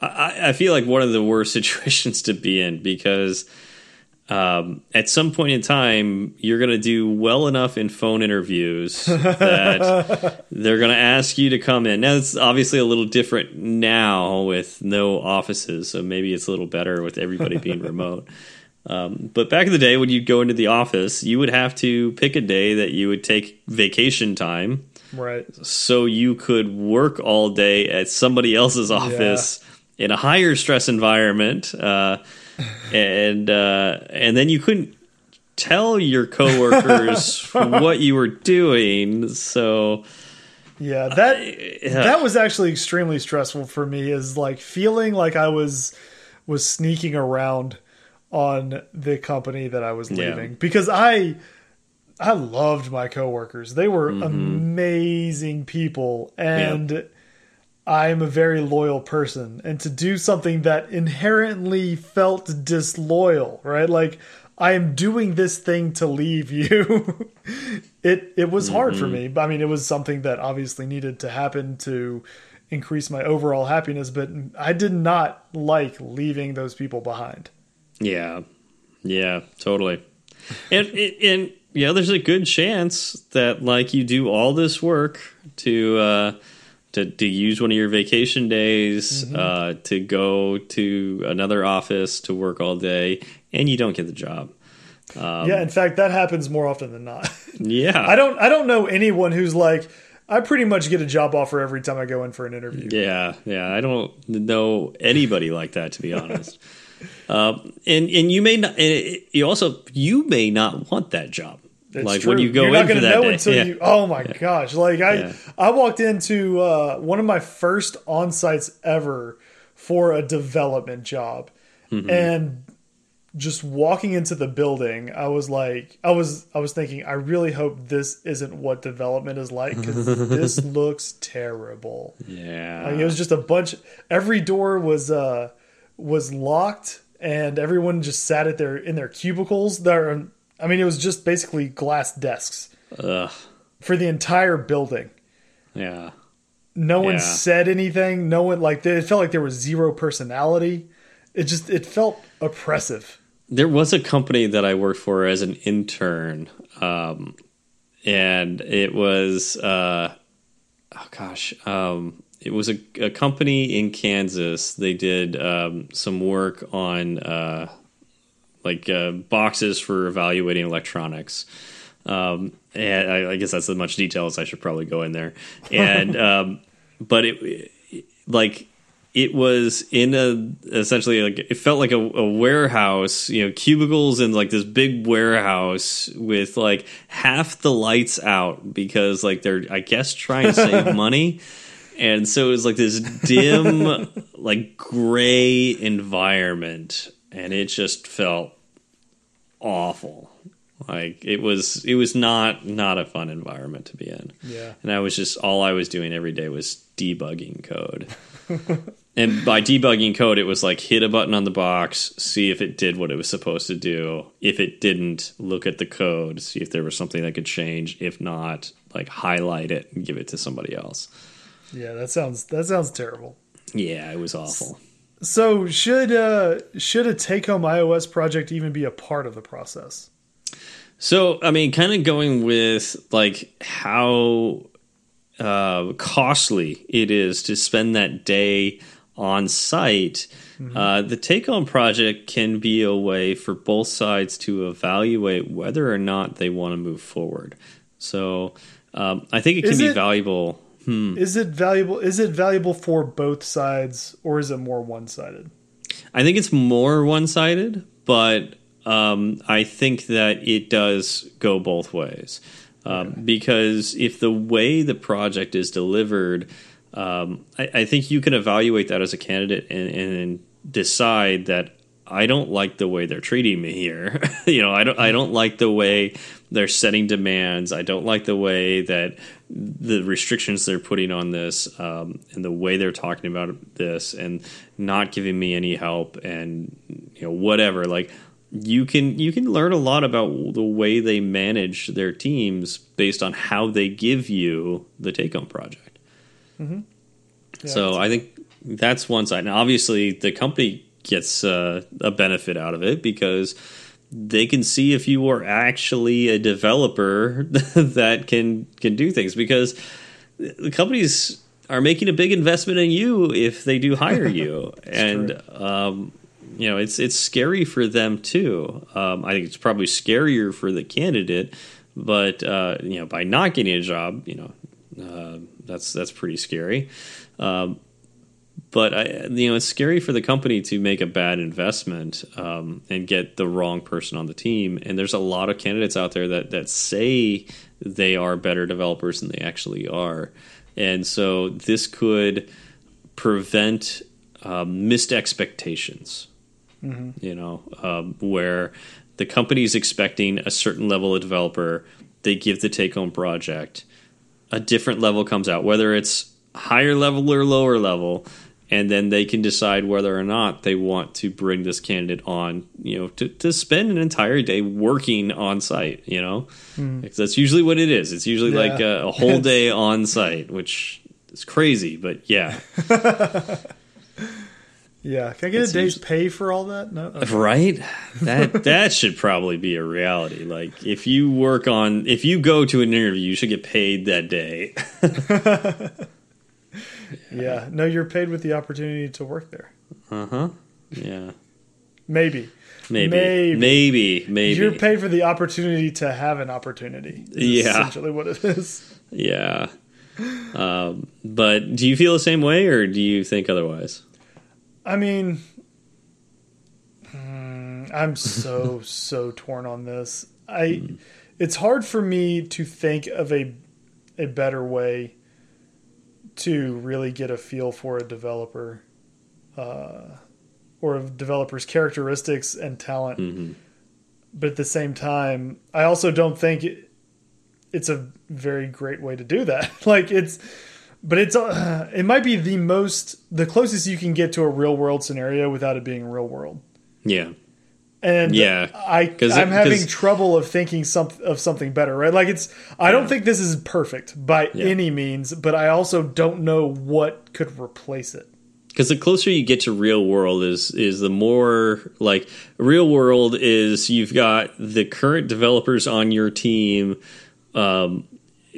I, I feel like one of the worst (laughs) situations to be in because um, at some point in time, you're going to do well enough in phone interviews that (laughs) they're going to ask you to come in. Now, it's obviously a little different now with no offices, so maybe it's a little better with everybody being (laughs) remote. Um, but back in the day, when you'd go into the office, you would have to pick a day that you would take vacation time. Right. So you could work all day at somebody else's office. Yeah in a higher stress environment, uh, (laughs) and uh, and then you couldn't tell your coworkers (laughs) what you were doing. So yeah, that uh, that was actually extremely stressful for me. Is like feeling like I was was sneaking around on the company that I was leaving yeah. because I I loved my coworkers. They were mm -hmm. amazing people and. Yeah I'm a very loyal person and to do something that inherently felt disloyal, right? Like I am doing this thing to leave you. (laughs) it it was hard mm -hmm. for mm-hmm. me. I mean, it was something that obviously needed to happen to increase my overall happiness, but I did not like leaving those people behind. Yeah. Yeah, totally. and and yeah, there's a good chance that like you do all this work to uh to, to use one of your vacation days mm -hmm. uh, to go to another office to work all day, and you don't get the job. Um, yeah, in fact, that happens more often than not. (laughs) yeah, I don't I don't know anyone who's like. I pretty much get a job offer every time I go in for an interview. Yeah, yeah, I don't know anybody like that to be honest. (laughs) um, and and you may not. And you also you may not want that job. It's like true. when you go You're not going to know day. until yeah. you. Oh my yeah. gosh! Like I, yeah. I walked into uh, one of my first on sites ever for a development job, mm -hmm. and just walking into the building, I was like, I was, I was thinking, I really hope this isn't what development is like because (laughs) this looks terrible. Yeah, like, it was just a bunch. Every door was uh was locked, and everyone just sat at their in their cubicles. There I mean, it was just basically glass desks Ugh. for the entire building. Yeah. No one yeah. said anything. No one like it felt like there was zero personality. It just it felt oppressive. there was a company that I worked for as an intern, um, and it was uh, oh gosh, um, it was a, a, company in Kansas. They did um, some work on uh, like uh, boxes for evaluating electronics. Um, and I, I, guess that's as much detail as I should probably go in there. (laughs) And um, but it like it was in a essentially like it felt like a, a, warehouse, you know, cubicles in like this big warehouse with like half the lights out because like they're I guess trying to save (laughs) money. And so it was like this dim, like gray environment, and it just felt awful. Like it was, it was not not a fun environment to be in. Yeah, and I was just all I was doing every day was debugging code. (laughs) and by debugging code, it was like hit a button on the box, see if it did what it was supposed to do. If it didn't, look at the code, see if there was something that could change. If not, like highlight it and give it to somebody else. Yeah, that sounds that sounds terrible. Yeah, it was awful. So should uh, should a take home iOS project even be a part of the process? So I mean, kind of going with like how uh, costly it is to spend that day on site. Mm-hmm. Uh, the take home project can be a way for both sides to evaluate whether or not they want to move forward. So um, I think it can be valuable. Hmm. Is it valuable? Is it valuable for both sides, or is it more one sided? I think it's more one sided, but um, I think that it does go both ways. Um, okay. Because if the way the project is delivered, um, I, I, think you can evaluate that as a candidate and, and, decide that I don't like the way they're treating me here. (laughs) you know, I don't I don't like the way they're setting demands. I don't like the way that the restrictions they're putting on this um, and the way they're talking about this and not giving me any help and you know whatever. Like you can you can learn a lot about the way they manage their teams based on how they give you the take home project. Mm-hmm. Yeah, so I think that's one side. And obviously, the company gets uh, a benefit out of it because they can see if you are actually a developer (laughs) that can can do things because the companies are making a big investment in you if they do hire (laughs) you and um, you know, it's it's scary for them too. Um, I think it's probably scarier for the candidate, but uh, you know, by not getting a job, you know, uh, that's that's pretty scary. Um, but I, you know, it's scary for the company to make a bad investment um, and get the wrong person on the team. And there's a lot of candidates out there that that say they are better developers than they actually are, and so this could prevent um, missed expectations mm-hmm. you know, um, where the company is expecting a certain level of developer, they give the take home project, a different level comes out, whether it's higher level or lower level, and then they can decide whether or not they want to bring this candidate on, you know, to, to spend an entire day working on site, you know, mm. that's usually what it is. It's usually yeah. like a, a whole (laughs) day on site, which is crazy, but yeah. (laughs) Yeah, can I get it's a day's usually, pay for all that? No, okay. right? That (laughs) that should probably be a reality. Like if you work on, if you go to an interview, you should get paid that day. Yeah. no, you're paid with the opportunity to work there. Uh huh. Yeah. Maybe. Maybe. Maybe. Maybe. Maybe. You're paid for the opportunity to have an opportunity. Yeah. Essentially, what it is. Yeah. Um, but do you feel the same way, or do you think otherwise? I mean, hmm, I'm so (laughs) so torn on this. I mm. it's hard for me to think of a a better way to really get a feel for a developer uh, or a developer's characteristics and talent. Mm-hmm. But at the same time, I also don't think it, it's a very great way to do that. (laughs) like it's but it's uh, it might be the most the closest you can get to a real world scenario without it being real world. Yeah. And yeah, I I'm having trouble of thinking some of something better, right? Like it's I yeah. don't think this is perfect by yeah. any means, but I also don't know what could replace it. because the closer you get to real world is is the more like real world is you've got the current developers on your team um,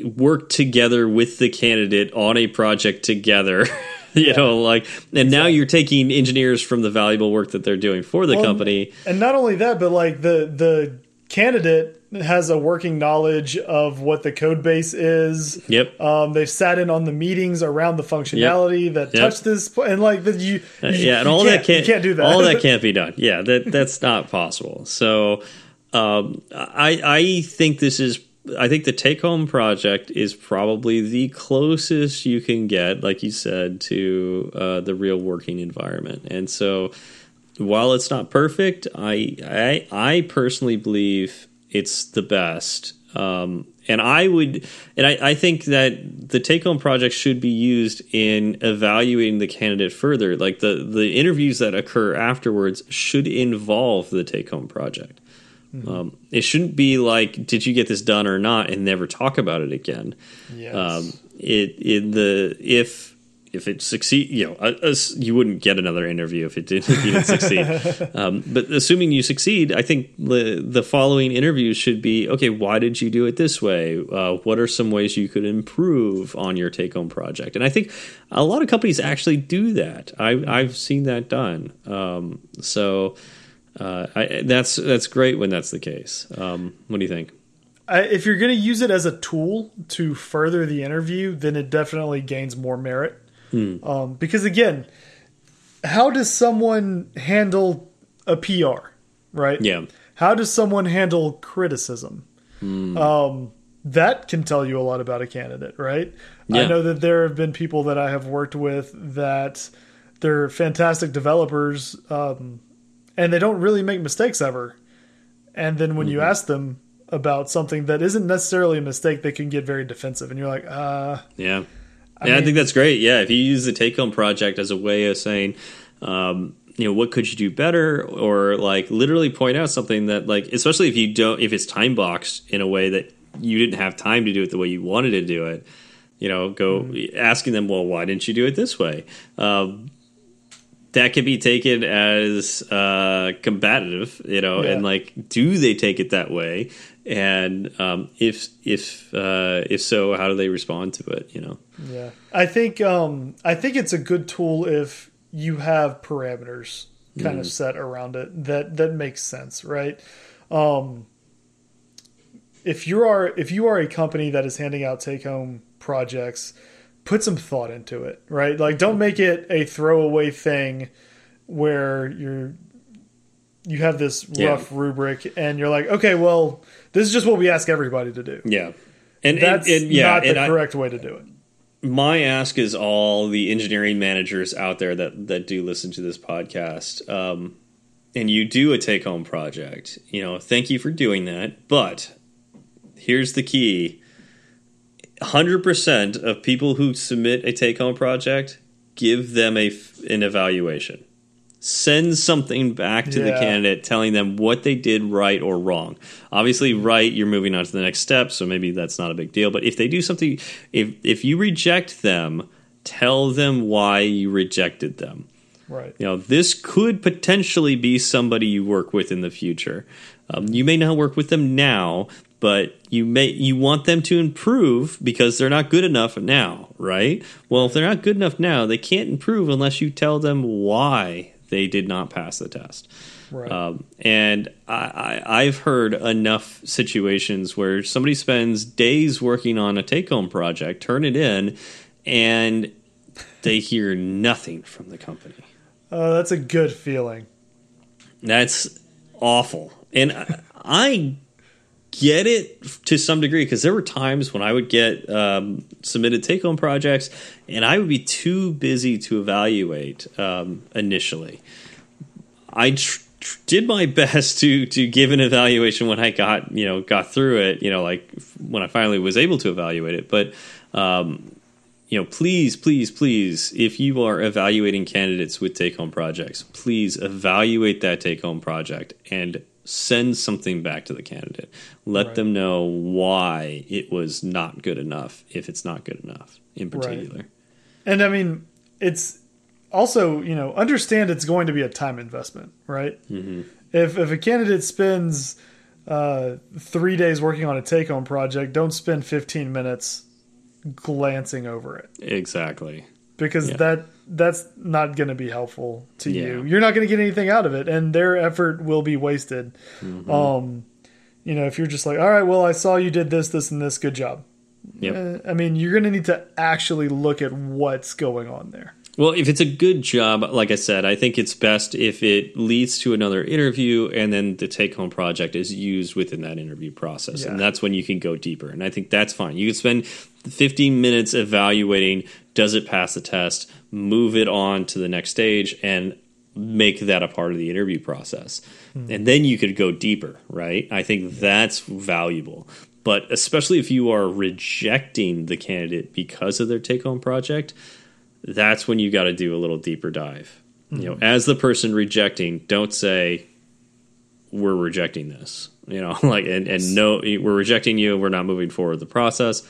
work together with the candidate on a project together. (laughs) (laughs) you yeah. know, like, and now you're taking engineers from the valuable work that they're doing for the well, company. And not only that, but like the the candidate has a working knowledge of what the code base is. Yep. Um, they've sat in on the meetings around the functionality yep. that yep. touch this, and like that you, uh, yeah, and all that can't, can't do that. All that (laughs) can't be done. Yeah, that that's not possible. So, um, I I think this is. I think the take home project is probably the closest you can get, like you said, to uh, the real working environment. And so, while it's not perfect, I I, I personally believe it's the best. Um, and I would, and I, I think that the take home project should be used in evaluating the candidate further. Like the, the interviews that occur afterwards should involve the take home project. Mm-hmm. Um, it shouldn't be like, did you get this done or not, and never talk about it again. Yes. Um, it, in the, if, if it succeed, you know, uh, you wouldn't get another interview if it didn't, if you didn't succeed. (laughs) Um, but assuming you succeed, I think the the following interviews should be okay. Why did you do it this way? Uh, what are some ways you could improve on your take home project? And I think a lot of companies actually do that. I, I've seen that done. Um, so uh, I, that's that's great when that's the case. Um, what do you think? if you're going to use it as a tool to further the interview, then it definitely gains more merit. Hmm. Um, because again, how does someone handle a PR, right? Yeah. How does someone handle criticism? Hmm. Um, that can tell you a lot about a candidate, right? Yeah. I know that there have been people that I have worked with that they're fantastic developers, um, and they don't really make mistakes ever. And then when mm -hmm. you mm-hmm. ask them about something that isn't necessarily a mistake, they can get very defensive, and you're like, uh, yeah I yeah, mean, I think that's great. Yeah, if you use the take home project as a way of saying, um, you know, what could you do better, or like literally point out something that, like, especially if you don't, if it's time boxed in a way that you didn't have time to do it the way you wanted to do it, you know, go mm -hmm. asking them, well, why didn't you do it this way? Um, that could be taken as uh, combative, you know, yeah. and like, do they take it that way? and um, if if uh, if so, how do they respond to it? You know. Yeah, I think um, I think it's a good tool if you have parameters kind mm. of set around it that that makes sense, right? Um, if you are if you are a company that is handing out take home projects, put some thought into it, right? Like, don't make it a throwaway thing where you're you have this rough yeah. rubric and you're like, okay, well this is just what we ask everybody to do. Yeah, and that's and, and, yeah, not the correct way to do it. My ask is all the engineering managers out there that that do listen to this podcast, um, and you do a take home project. You know, thank you for doing that. But here's the key: hundred percent of people who submit a take home project give them a an evaluation send something back to yeah. the candidate telling them what they did right or wrong. Obviously, right, you're moving on to the next step, so maybe that's not a big deal. But if they do something, if if you reject them, tell them why you rejected them. Right. You know, this could potentially be somebody you work with in the future. Um, you may not work with them now, but you may you want them to improve because they're not good enough now, right? Well, if they're not good enough now, they can't improve unless you tell them why they did not pass the test. Right. Um, and I, I, have heard enough situations where somebody spends days working on a take home project, turn it in, and they hear nothing from the company. Oh, that's a good feeling. That's awful. And I, I get it to some degree because there were times when I would get um, submitted take home projects and I would be too busy to evaluate um, initially. I did my (laughs) best to to give an evaluation when I got you know got through it. You know, like when I finally was able to evaluate it. But um, you know, please, please, please, if you are evaluating candidates with take home projects, please evaluate that take home project and send something back to the candidate. Let right. them know why it was not good enough if it's not good enough in particular. Right. And I mean, it's also, you know, understand it's going to be a time investment, right? Mm-hmm. If if a candidate spends uh, three days working on a take home project, don't spend 15 minutes glancing over it Exactly. Because Yeah. that that's not going to be helpful to Yeah. you. You're not going to get anything out of it, and their effort will be wasted. Mm-hmm. Um, you know, if you're just like, all right, well, I saw you did this, this, and this, good job. Yep. Uh, I mean, you're going to need to actually look at what's going on there. Well, if it's a good job, like I said, I think it's best if it leads to another interview and then the take home project is used within that interview process. And that's when you can go deeper. And I think that's fine. You can spend 15 minutes evaluating does it pass the test, move it on to the next stage, and make that a part of the interview process. Hmm. And then you could go deeper, right? I think that's valuable. But especially if you are rejecting the candidate because of their take home project, that's when you got to do a little deeper dive. You know, as the person rejecting, don't say we're rejecting this. You know, (laughs) like and and no, we're rejecting you. We're not moving forward the process.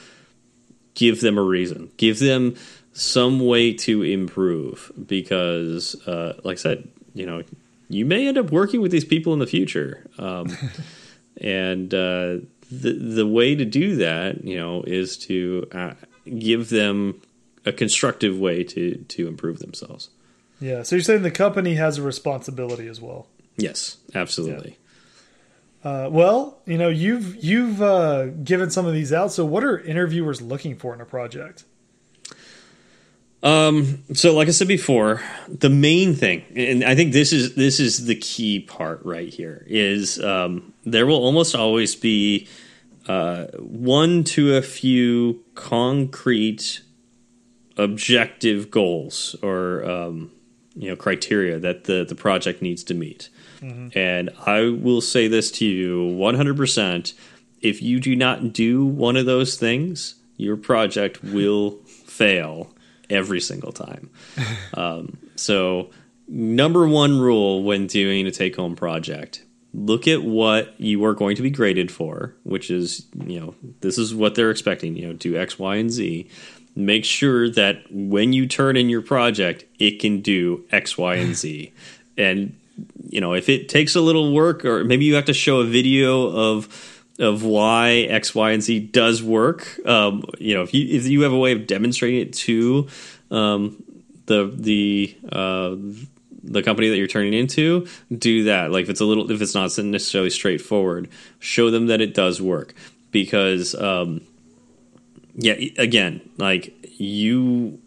Give them a reason. Give them some way to improve because, uh, like I said, you know, you may end up working with these people in the future, um, (laughs) and uh, the the way to do that, you know, is to uh, give them a constructive way to to improve themselves. Yeah. So you're saying the company has a responsibility as well. Yes, absolutely. Uh, well, you know, you've you've uh, given some of these out. So, what are interviewers looking for in a project? Um, so like I said before, the main thing, and I think this is this is the key part right here, is um, there will almost always be uh, one to a few concrete objective goals or um, you know criteria that the the project needs to meet. And I will say this to you 100% if you do not do one of those things, your project (laughs) will fail every single time. (laughs) um, so, number one rule when doing a take home project look at what you are going to be graded for, which is, you know, this is what they're expecting, you know, do X, Y, and Z. Make sure that when you turn in your project, it can do X, Y, and Z. And you know, if it takes a little work, or maybe you have to show a video of of why X, Y, and Z does work. Um, you know, if you if you have a way of demonstrating it to um, the the uh, the company that you're turning into, do that. Like if it's a little, if it's not necessarily straightforward, show them that it does work because. Um, yeah, again, like you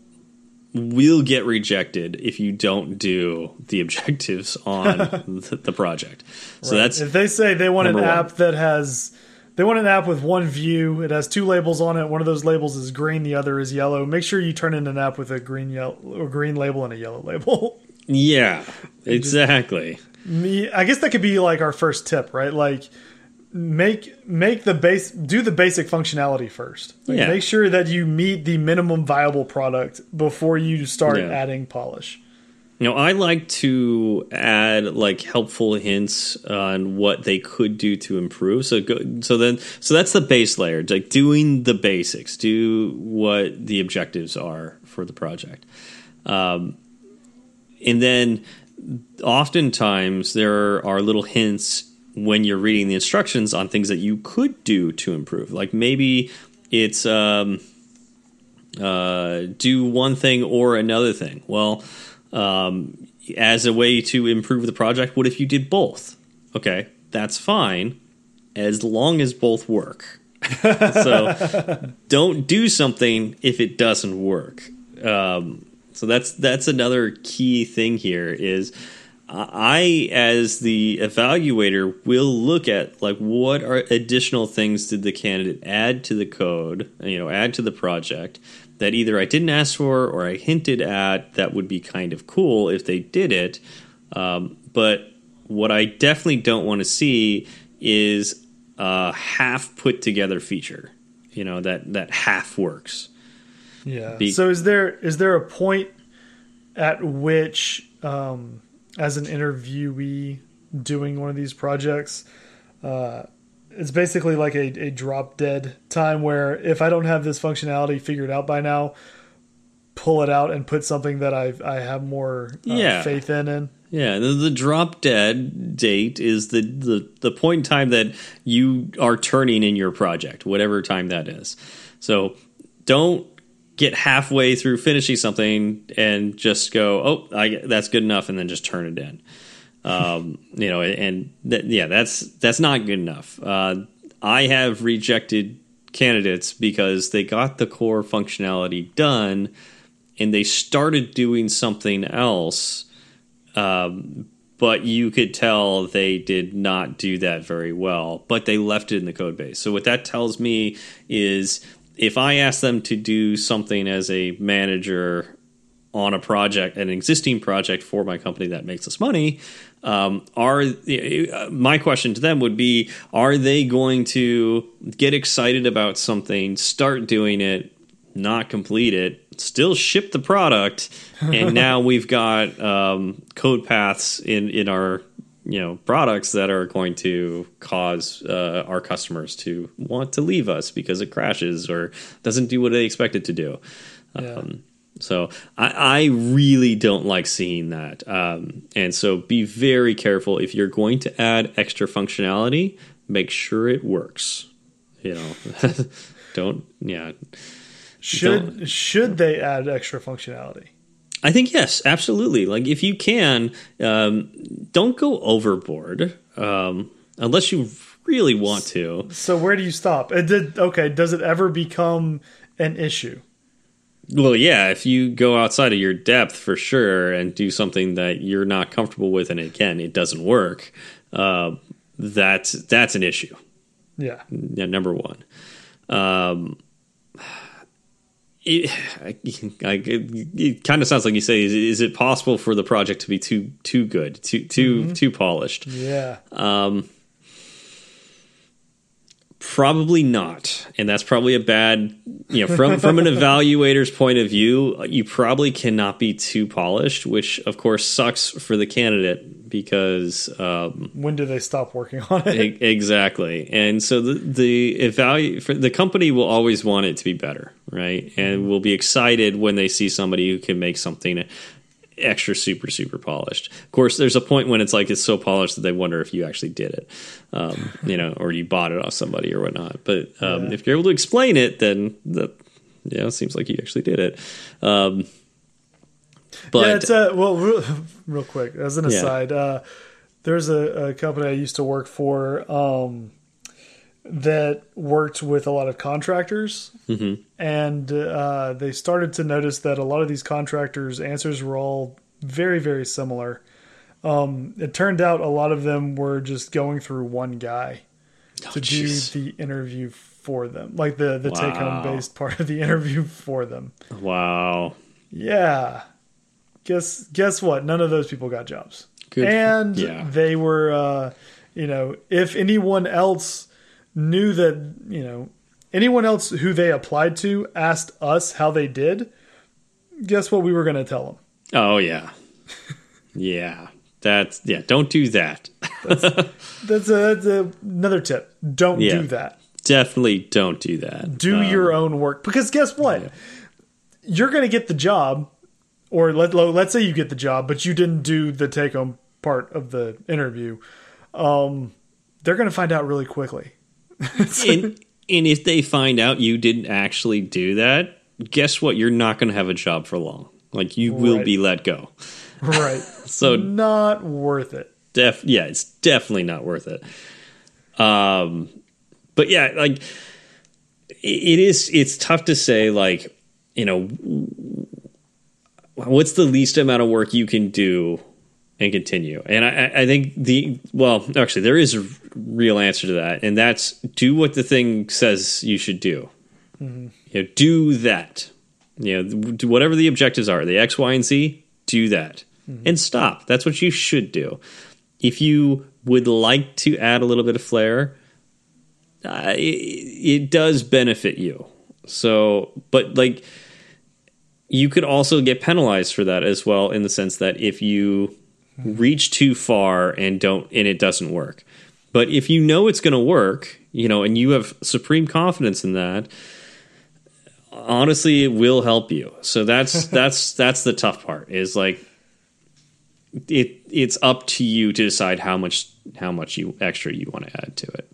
will get rejected if you don't do the (laughs) objectives on (laughs) the, the project. So that's if they say they want an number one. app that has they want an app with one view, it has two labels on it. One of those labels is green, the other is yellow. Make sure you turn in an app with a green yellow or green label and a yellow label. yeah, (laughs) exactly. Me, I guess that could be like our first tip, right? Like make make the base do the basic functionality first. Like, Yeah. Make sure that you meet the minimum viable product before you start Yeah. adding polish. You know, I like to add like helpful hints on what they could do to improve. So go, so then so that's the base layer, like doing the basics, do what the objectives are for the project. Um, and then oftentimes there are little hints when you're reading the instructions on things that you could do to improve. Like maybe it's um, uh, do one thing or another thing. Well, um, as a way to improve the project, what if you did both? Okay, that's fine as long as both work. (laughs) so don't do something if it doesn't work. Um, so that's that's another key thing here is I as the evaluator will look at like what are additional things did the candidate add to the code, you know, add to the project that either I didn't ask for or I hinted at that would be kind of cool if they did it. Um, but what I definitely don't want to see is a half put together feature. You know that that half works. Yeah. Be- so is there is there a point at which, um, as an interviewee doing one of these projects, uh, it's basically like a, a drop dead time where if I don't have this functionality figured out by now, pull it out and put something that I I have more uh, Yeah. faith in in. Yeah, the, the drop dead date is the, the the point in time that you are turning in your project, whatever time that is. So don't get halfway through finishing something and just go, "Oh, I, that's good enough," and then just turn it in. Um, (laughs) you know, and that, yeah, that's that's not good enough. Uh, I have rejected candidates because they got the core functionality done and they started doing something else um, but you could tell they did not do that very well. But they left it in the code base. So what that tells me is if I ask them to do something as a manager on a project, an existing project for my company that makes us money, um, are uh, my question to them would be: Are they going to get excited about something, start doing it, not complete it, still ship the product, and (laughs) now we've got um, code paths in in our you know products that are going to cause uh, our customers to want to leave us because it crashes or doesn't do what they expect it to do. Yeah. Um, so I, I really don't like seeing that, um, and so be very careful if you're going to add extra functionality. Make sure it works. You know, (laughs) don't yeah. Should should they add extra functionality? I think yes, absolutely. Like if you can, um, don't go overboard um, unless you really want to. So where do you stop? It did okay. Does it ever become an issue? Well, yeah, if you go outside of your depth for sure and do something that you're not comfortable with, and again, it doesn't work, uh, that's that's an issue. Yeah. Yeah, number one. Um, it, I, I, it kind of sounds like you say, is, is it possible for the project to be too too good, too too too polished? Yeah. Um, probably not, and that's probably a bad. You know, from from an (laughs) evaluator's point of view, you probably cannot be too polished, which of course sucks for the candidate because um, when do they stop working on it? Exactly. And so the the evalu- for the company will always want it to be better, right? And will be excited when they see somebody who can make something extra super super polished. Of course, there's a point when it's like it's so polished that they wonder if you actually did it, um, you know, or you bought it off somebody or whatnot. But um, Yeah. if you're able to explain it, then that yeah, you know, it seems like you actually did it. But yeah, it's uh, well, real, (laughs) real quick as an Yeah. aside, uh, there's a, a company I used to work for um, that worked with a lot of contractors, Mhm. and uh, they started to notice that a lot of these contractors' answers were all very, very similar. Um, it turned out a lot of them were just going through one guy Oh, to jeez. do the interview for them, like the the take home based (laughs) part of the interview for them. wow, Yeah. Guess guess what? None of those people got jobs. Good and yeah. they were uh you know, if anyone else knew that, you know, anyone else who they applied to asked us how they did, guess what we were going to tell them? oh yeah, yeah. That's yeah. Don't do that. That's a, that's a, another tip. Don't Yeah. do that. Definitely don't do that. Do Um, your own work because guess what? You're going to get the job or let let's say you get the job but you didn't do the take home part of the interview. Um they're going to find out really quickly. (laughs) and, and if they find out you didn't actually do that, guess what? You're not going to have a job for long. Like you will be let go. right. (laughs) So Not worth it. def yeah, it's definitely not worth it. Um, but yeah, like it, it is. It's tough to say. Like you know, what's the least amount of work you can do and continue? And I, I- think the well, actually, there is a real answer to that, and that's do what the thing says you should do. You know, do that. You know, do whatever the objectives are, the X, Y, and Z. Do that, and stop. That's what you should do if you would like to add a little bit of flair, uh, it, it does benefit you. So, but like, you could also get penalized for that as well, in the sense that if you reach too far and don't, and it doesn't work. But if you know it's going to work, you know, and you have supreme confidence in that, honestly, it will help you. So that's (laughs) that's that's the tough part. Is like it it's up to you to decide how much how much you extra you want to add to it.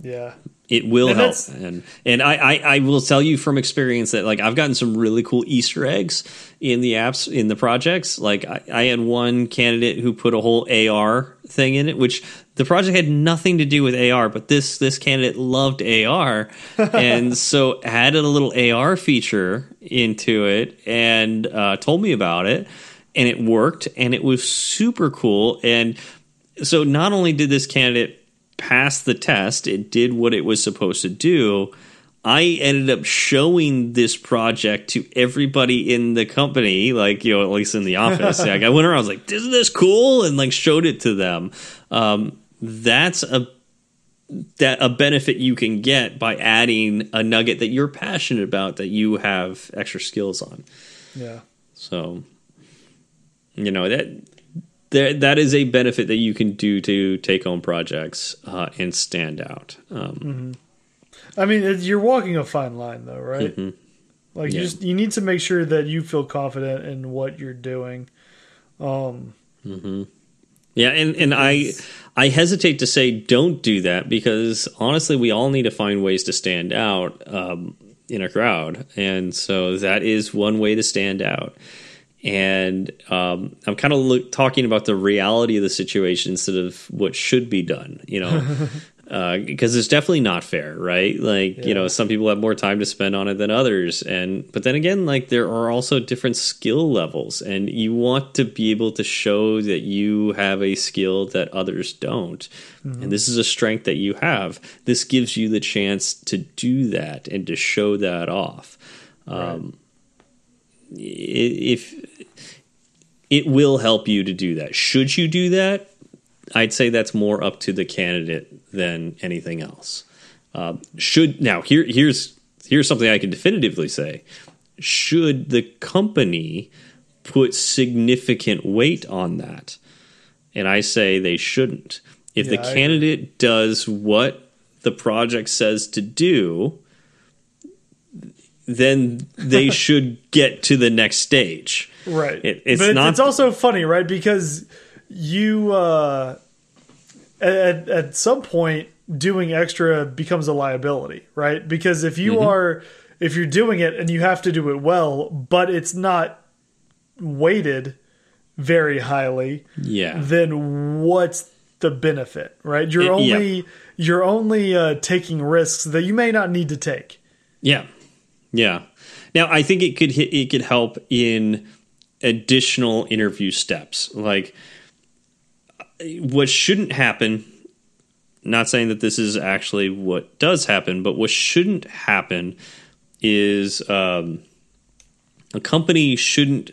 Yeah. It will And help, and and I, I I will tell you from experience that like I've gotten some really cool Easter eggs in the apps in the projects. Like I, I had one candidate who put a whole AR thing in it, which the project had nothing to do with AR, but this this candidate loved AR, (laughs) and so added a little AR feature into it and uh, told me about it, and it worked, and it was super cool, and so not only did this candidate pass the test, it did what it was supposed to do. I ended up showing this project to everybody in the company, like you know, at least in the office. (laughs) like I went around, I was like, "Isn't this cool?" and like showed it to them. Um, that's a that a benefit you can get by adding a nugget that you're passionate about that you have extra skills on. Yeah. So, you know that that that is a benefit that you can do to take home projects uh, and stand out. Um, I mean, it, you're walking a fine line, though, right? mhm. Like you just you need to make sure that you feel confident in what you're doing. Um, Yeah, and and I I hesitate to say don't do that because honestly, we all need to find ways to stand out um, in a crowd, and so that is one way to stand out. And um, I'm kind of look, talking about the reality of the situation instead of what should be done, you know, (laughs) because it's definitely not fair, right? Like, you know, some people have more time to spend on it than others, and but then again, like there are also different skill levels, and you want to be able to show that you have a skill that others don't, and this is a strength that you have. This gives you the chance to do that and to show that off. Um, if it will help you to do that. Should you do that? I'd say that's more up to the candidate than anything else. Um, should now here here's here's something I can definitively say. Should the company put significant weight on that? And I say they shouldn't. If the Yeah, agree. candidate does what the project says to do, then they (laughs) should get to the next stage. Right. It- it's but not- it's also funny, right? Because you uh, at at some point doing extra becomes a liability, right? Because if you Mm-hmm. are if you're doing it and you have to do it well, but it's not weighted very highly, Yeah. then what's the benefit, right? You're It- yeah. only you're only uh, taking risks that you may not need to take. Yeah, yeah. Now I think it could hit, it could help in additional interview steps, like what shouldn't happen. Not saying that this is actually what does happen, but what shouldn't happen is um, a company shouldn't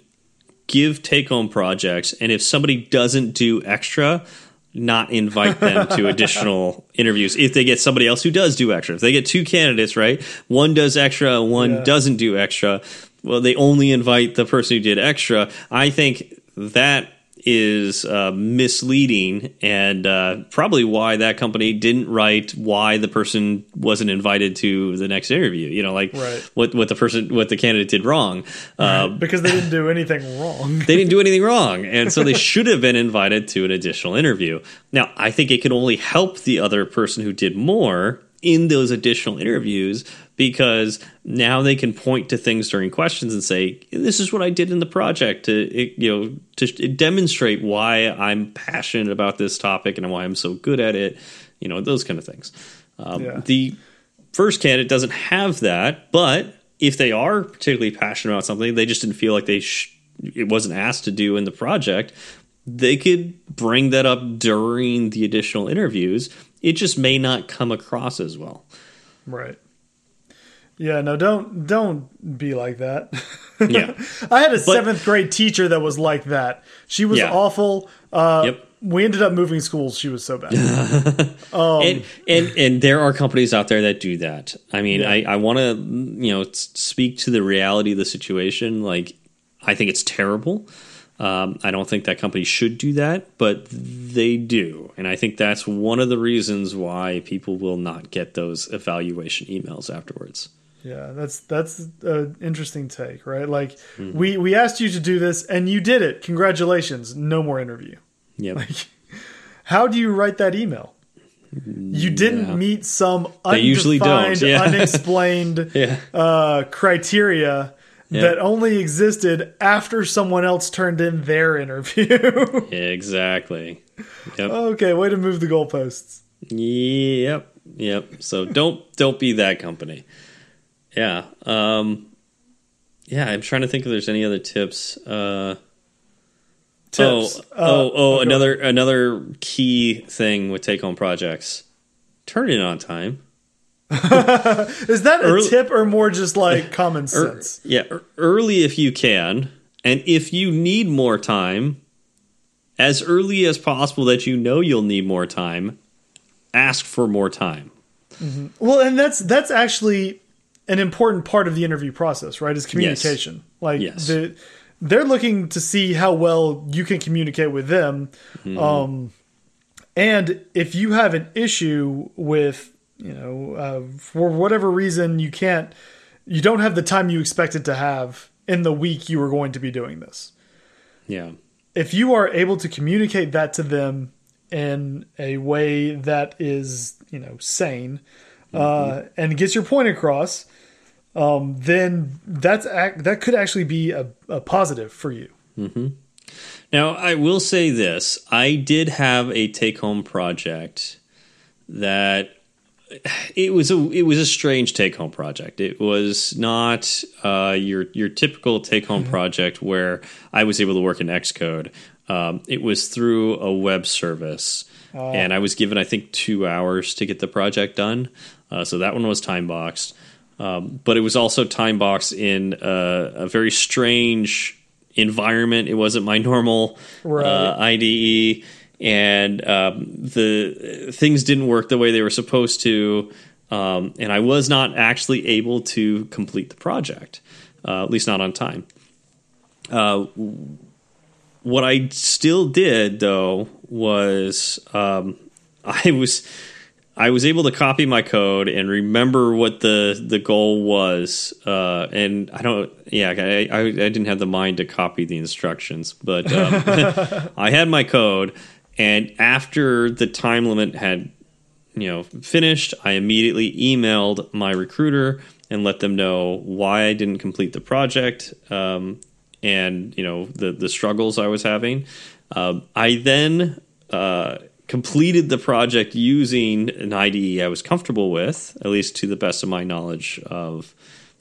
give take home projects, and if somebody doesn't do extra, not invite them to (laughs) additional interviews if they get somebody else who does do extra. If they get two candidates, right? One does extra, one Yeah. doesn't do extra. Well, they only invite the person who did extra. I think that is uh, misleading and uh, probably why that company didn't write why the person wasn't invited to the next interview. You know, like Right. what what the person what the candidate did wrong. Uh, because they didn't do anything wrong. they didn't do (laughs) anything wrong and so they should have been invited to an additional interview now i think it can only help the other person who did more in those additional interviews because now they can point to things during questions and say this is what i did in the project to you know to demonstrate why i'm passionate about this topic and why i'm so good at it you know those kind of things um, Yeah. the first candidate doesn't have that, but if they are particularly passionate about something, they just didn't feel like they sh- it wasn't asked to do in the project. They could bring that up during the additional interviews. It just may not come across as well. Right. Yeah, no, don't don't be like that. (laughs) Yeah. (laughs) I had a seventh grade teacher that was like that. She was Yeah. awful. Uh, Yep. We ended up moving schools. She was so bad. (laughs) and and and there are companies out there that do that. I mean, I I want to you know speak to the reality of the situation. Like, I think it's terrible. Um, I don't think that company should do that, but they do, and I think that's one of the reasons why people will not get those evaluation emails afterwards. Yeah, that's that's an interesting take, right? Like Mm-hmm. we we asked you to do this and you did it. Congratulations. No more interview. Yeah. Like how do you write that email? You didn't Yeah. meet some They usually don't, yeah. (laughs) unexplained yeah. uh, criteria Yeah. that only existed after someone else turned in their interview. (laughs) Exactly. Yep. okay, way to move the goalposts. Yep. Yep. So don't don't be that company. Yeah. Um yeah, I'm trying to think if there's any other tips. Uh Tips. Oh, Uh, oh, oh, go another another key thing with take home projects. Turn it on time. (laughs) Is that a tip or more just like (laughs) common Er- sense? yeah, early if you can, and if you need more time, as early as possible that you know you'll need more time, ask for more time. Well, and that's that's actually an important part of the interview process, right? Is communication. Like Yes. the they're looking to see how well you can communicate with them. Mm-hmm. Um, and if you have an issue with, you know, uh, for whatever reason you can't, you don't have the time you expected to have in the week you were going to be doing this. Yeah. If you are able to communicate that to them in a way that is, you know, sane, uh, and gets your point across, um, then that's ac- that could actually be a, a positive for you. Now, I will say this I did have a take home project that it was a it was a strange take home project. It was not uh, your your typical take home project where I was able to work in Xcode. Um, it was through a web service, and I was given I think two hours to get the project done. Uh, so that one was time boxed, um, but it was also time box in a, a very strange environment. It wasn't my normal Right. uh, IDE, and um, the things didn't work the way they were supposed to. Um, and I was not actually able to complete the project, uh, at least not on time. Uh, what I still did though was um, (laughs) I was I was able to copy my code and remember what the the goal was. Uh, and I don't, yeah, I, I, I didn't have the mind to copy the instructions, but um, (laughs) I had my code. And after the time limit had you know finished, I immediately emailed my recruiter and let them know why I didn't complete the project um, and you know the the struggles I was having. Um, I then uh, completed the project using an IDE I was comfortable with, at least to the best of my knowledge of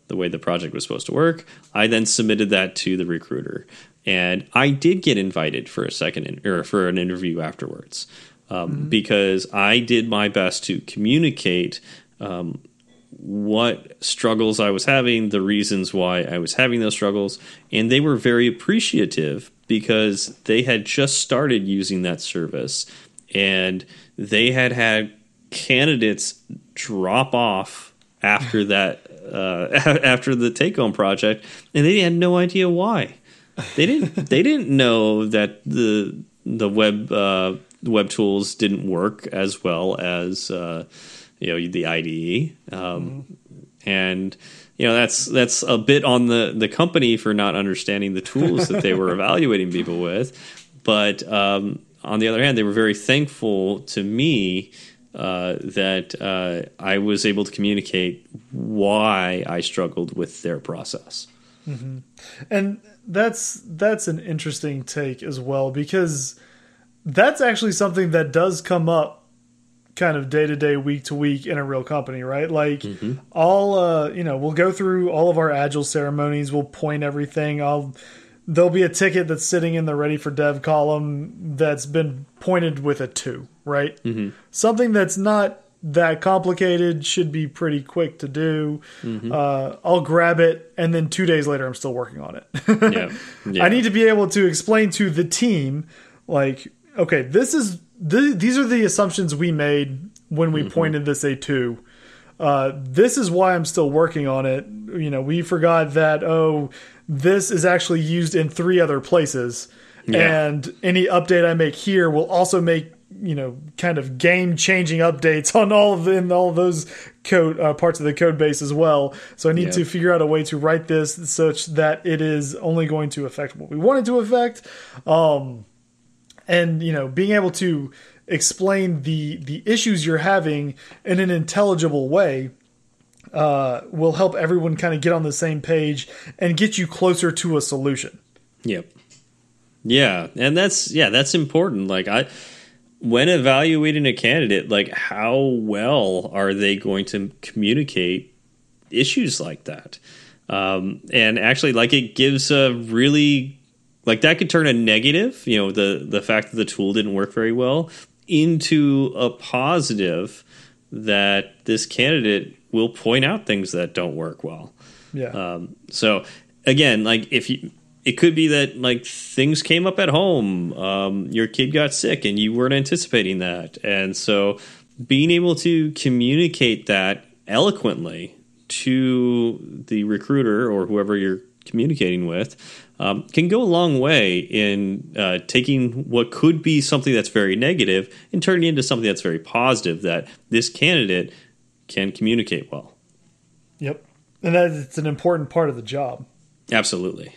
the way the project was supposed to work. I then submitted that to the recruiter, and I did get invited for a second or for an interview afterwards um, because I did my best to communicate. Um, what struggles I was having, the reasons why I was having those struggles, and they were very appreciative because they had just started using that service and they had had candidates drop off after that uh, (laughs) after the take home project and they had no idea why. They didn't (laughs) they didn't know that the the web uh, web tools didn't work as well as uh, you know the IDE um, and you know that's that's a bit on the the company for not understanding the tools that they were (laughs) evaluating people with. But um, on the other hand they were very thankful to me uh, that uh, I was able to communicate why I struggled with their process. And that's that's an interesting take as well because that's actually something that does come up kind of day to day, week to week in a real company, right? Like all uh, you know, we'll go through all of our agile ceremonies, we'll point everything. I'll there'll be a ticket that's sitting in the ready for dev column that's been pointed with a two, right? Something that's not that complicated should be pretty quick to do. Uh, I'll grab it, and then two days later, I'm still working on it. (laughs) Yeah, yeah. I need to be able to explain to the team, like, okay, this is th- these are the assumptions we made when we pointed this a two. Uh, this is why I'm still working on it. You know, we forgot that oh, this is actually used in three other places, Yeah. and any update I make here will also make you know kind of game changing updates (laughs) on all of the, in all of those code uh, parts of the code base as well. So I need Yep. to figure out a way to write this such that it is only going to affect what we want it to affect. Um, and you know being able to explain the the issues you're having in an intelligible way uh, will help everyone kind of get on the same page and get you closer to a solution. Yep. Yeah, and that's yeah, that's important. Like I when evaluating a candidate, like how well are they going to communicate issues like that? Um, and actually, like it gives a really like that could turn a negative, you know, the the fact that the tool didn't work very well into a positive that this candidate will point out things that don't work well. Yeah. Um, so again, like if you, it could be that like things came up at home, um, your kid got sick, and you weren't anticipating that, and so being able to communicate that eloquently to the recruiter or whoever you're communicating with um, can go a long way in uh, taking what could be something that's very negative and turning it into something that's very positive that this candidate can communicate well. Yep. And that it's an important part of the job. Absolutely.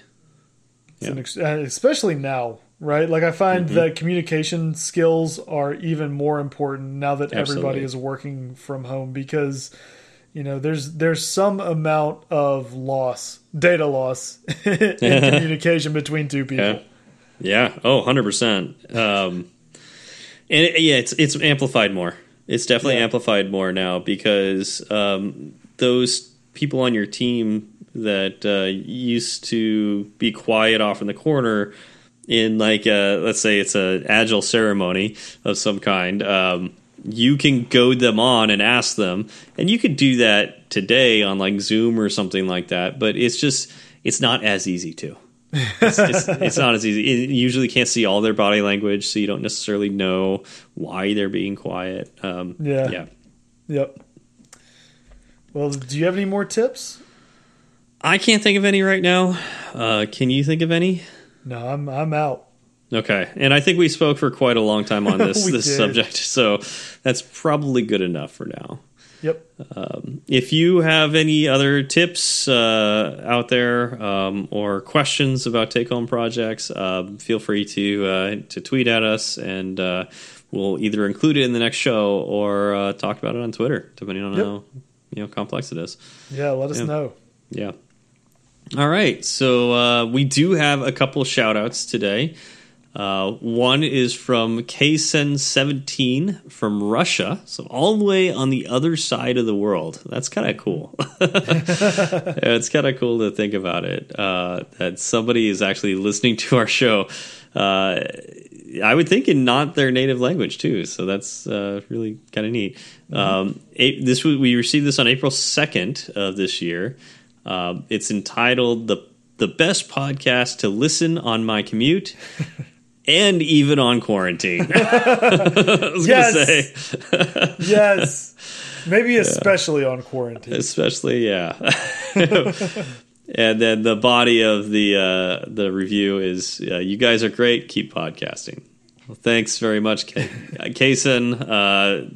Ex- uh, especially now, right? Like I find Mm-hmm. that communication skills are even more important now that everybody is working from home because you know there's there's some amount of loss, data loss (laughs) in (laughs) communication between two people. Yeah. Yeah. Oh, 100%. Um, and it, yeah, it's it's amplified more. It's definitely Yeah. amplified more now because um, those people on your team that uh, used to be quiet off in the corner in like a, let's say it's a agile ceremony of some kind um, you can goad them on and ask them and you could do that today on like zoom or something like that but it's just it's not as easy to it's, it's, it's not as easy. You usually can't see all their body language, so you don't necessarily know why they're being quiet. Um, Yeah. yeah. Yep. Well, do you have any more tips? I can't think of any right now. Uh, can you think of any? No, I'm I'm out. Okay, and I think we spoke for quite a long time on (laughs) this this did. subject, so that's probably good enough for now. Yep. If you have any other tips uh, out there um, or questions about take home projects, um, feel free to uh, to tweet at us, and uh, we'll either include it in the next show or uh, talk about it on Twitter, depending on Yep. how you know complex it is. Yeah, let us Yeah. know. Yeah. All right. So uh, we do have a couple shout outs today. Uh, one is from Ksen17 from Russia. So all the way on the other side of the world. That's kind of cool. (laughs) it's kind of cool to think about it. Uh, that somebody is actually listening to our show. Uh, I would think in not their native language too. So that's uh, really kind of neat. Um, a- this we received this on April second of this year. Um, it's entitled the the best podcast to listen on my commute. And even on quarantine, (laughs) I was Yes. gonna say, Yes. Maybe especially on quarantine. especially yeah. (laughs) and then the body of the uh, the review is uh, you guys are great. Keep podcasting. Well, thanks very much, K- Kason. Uh,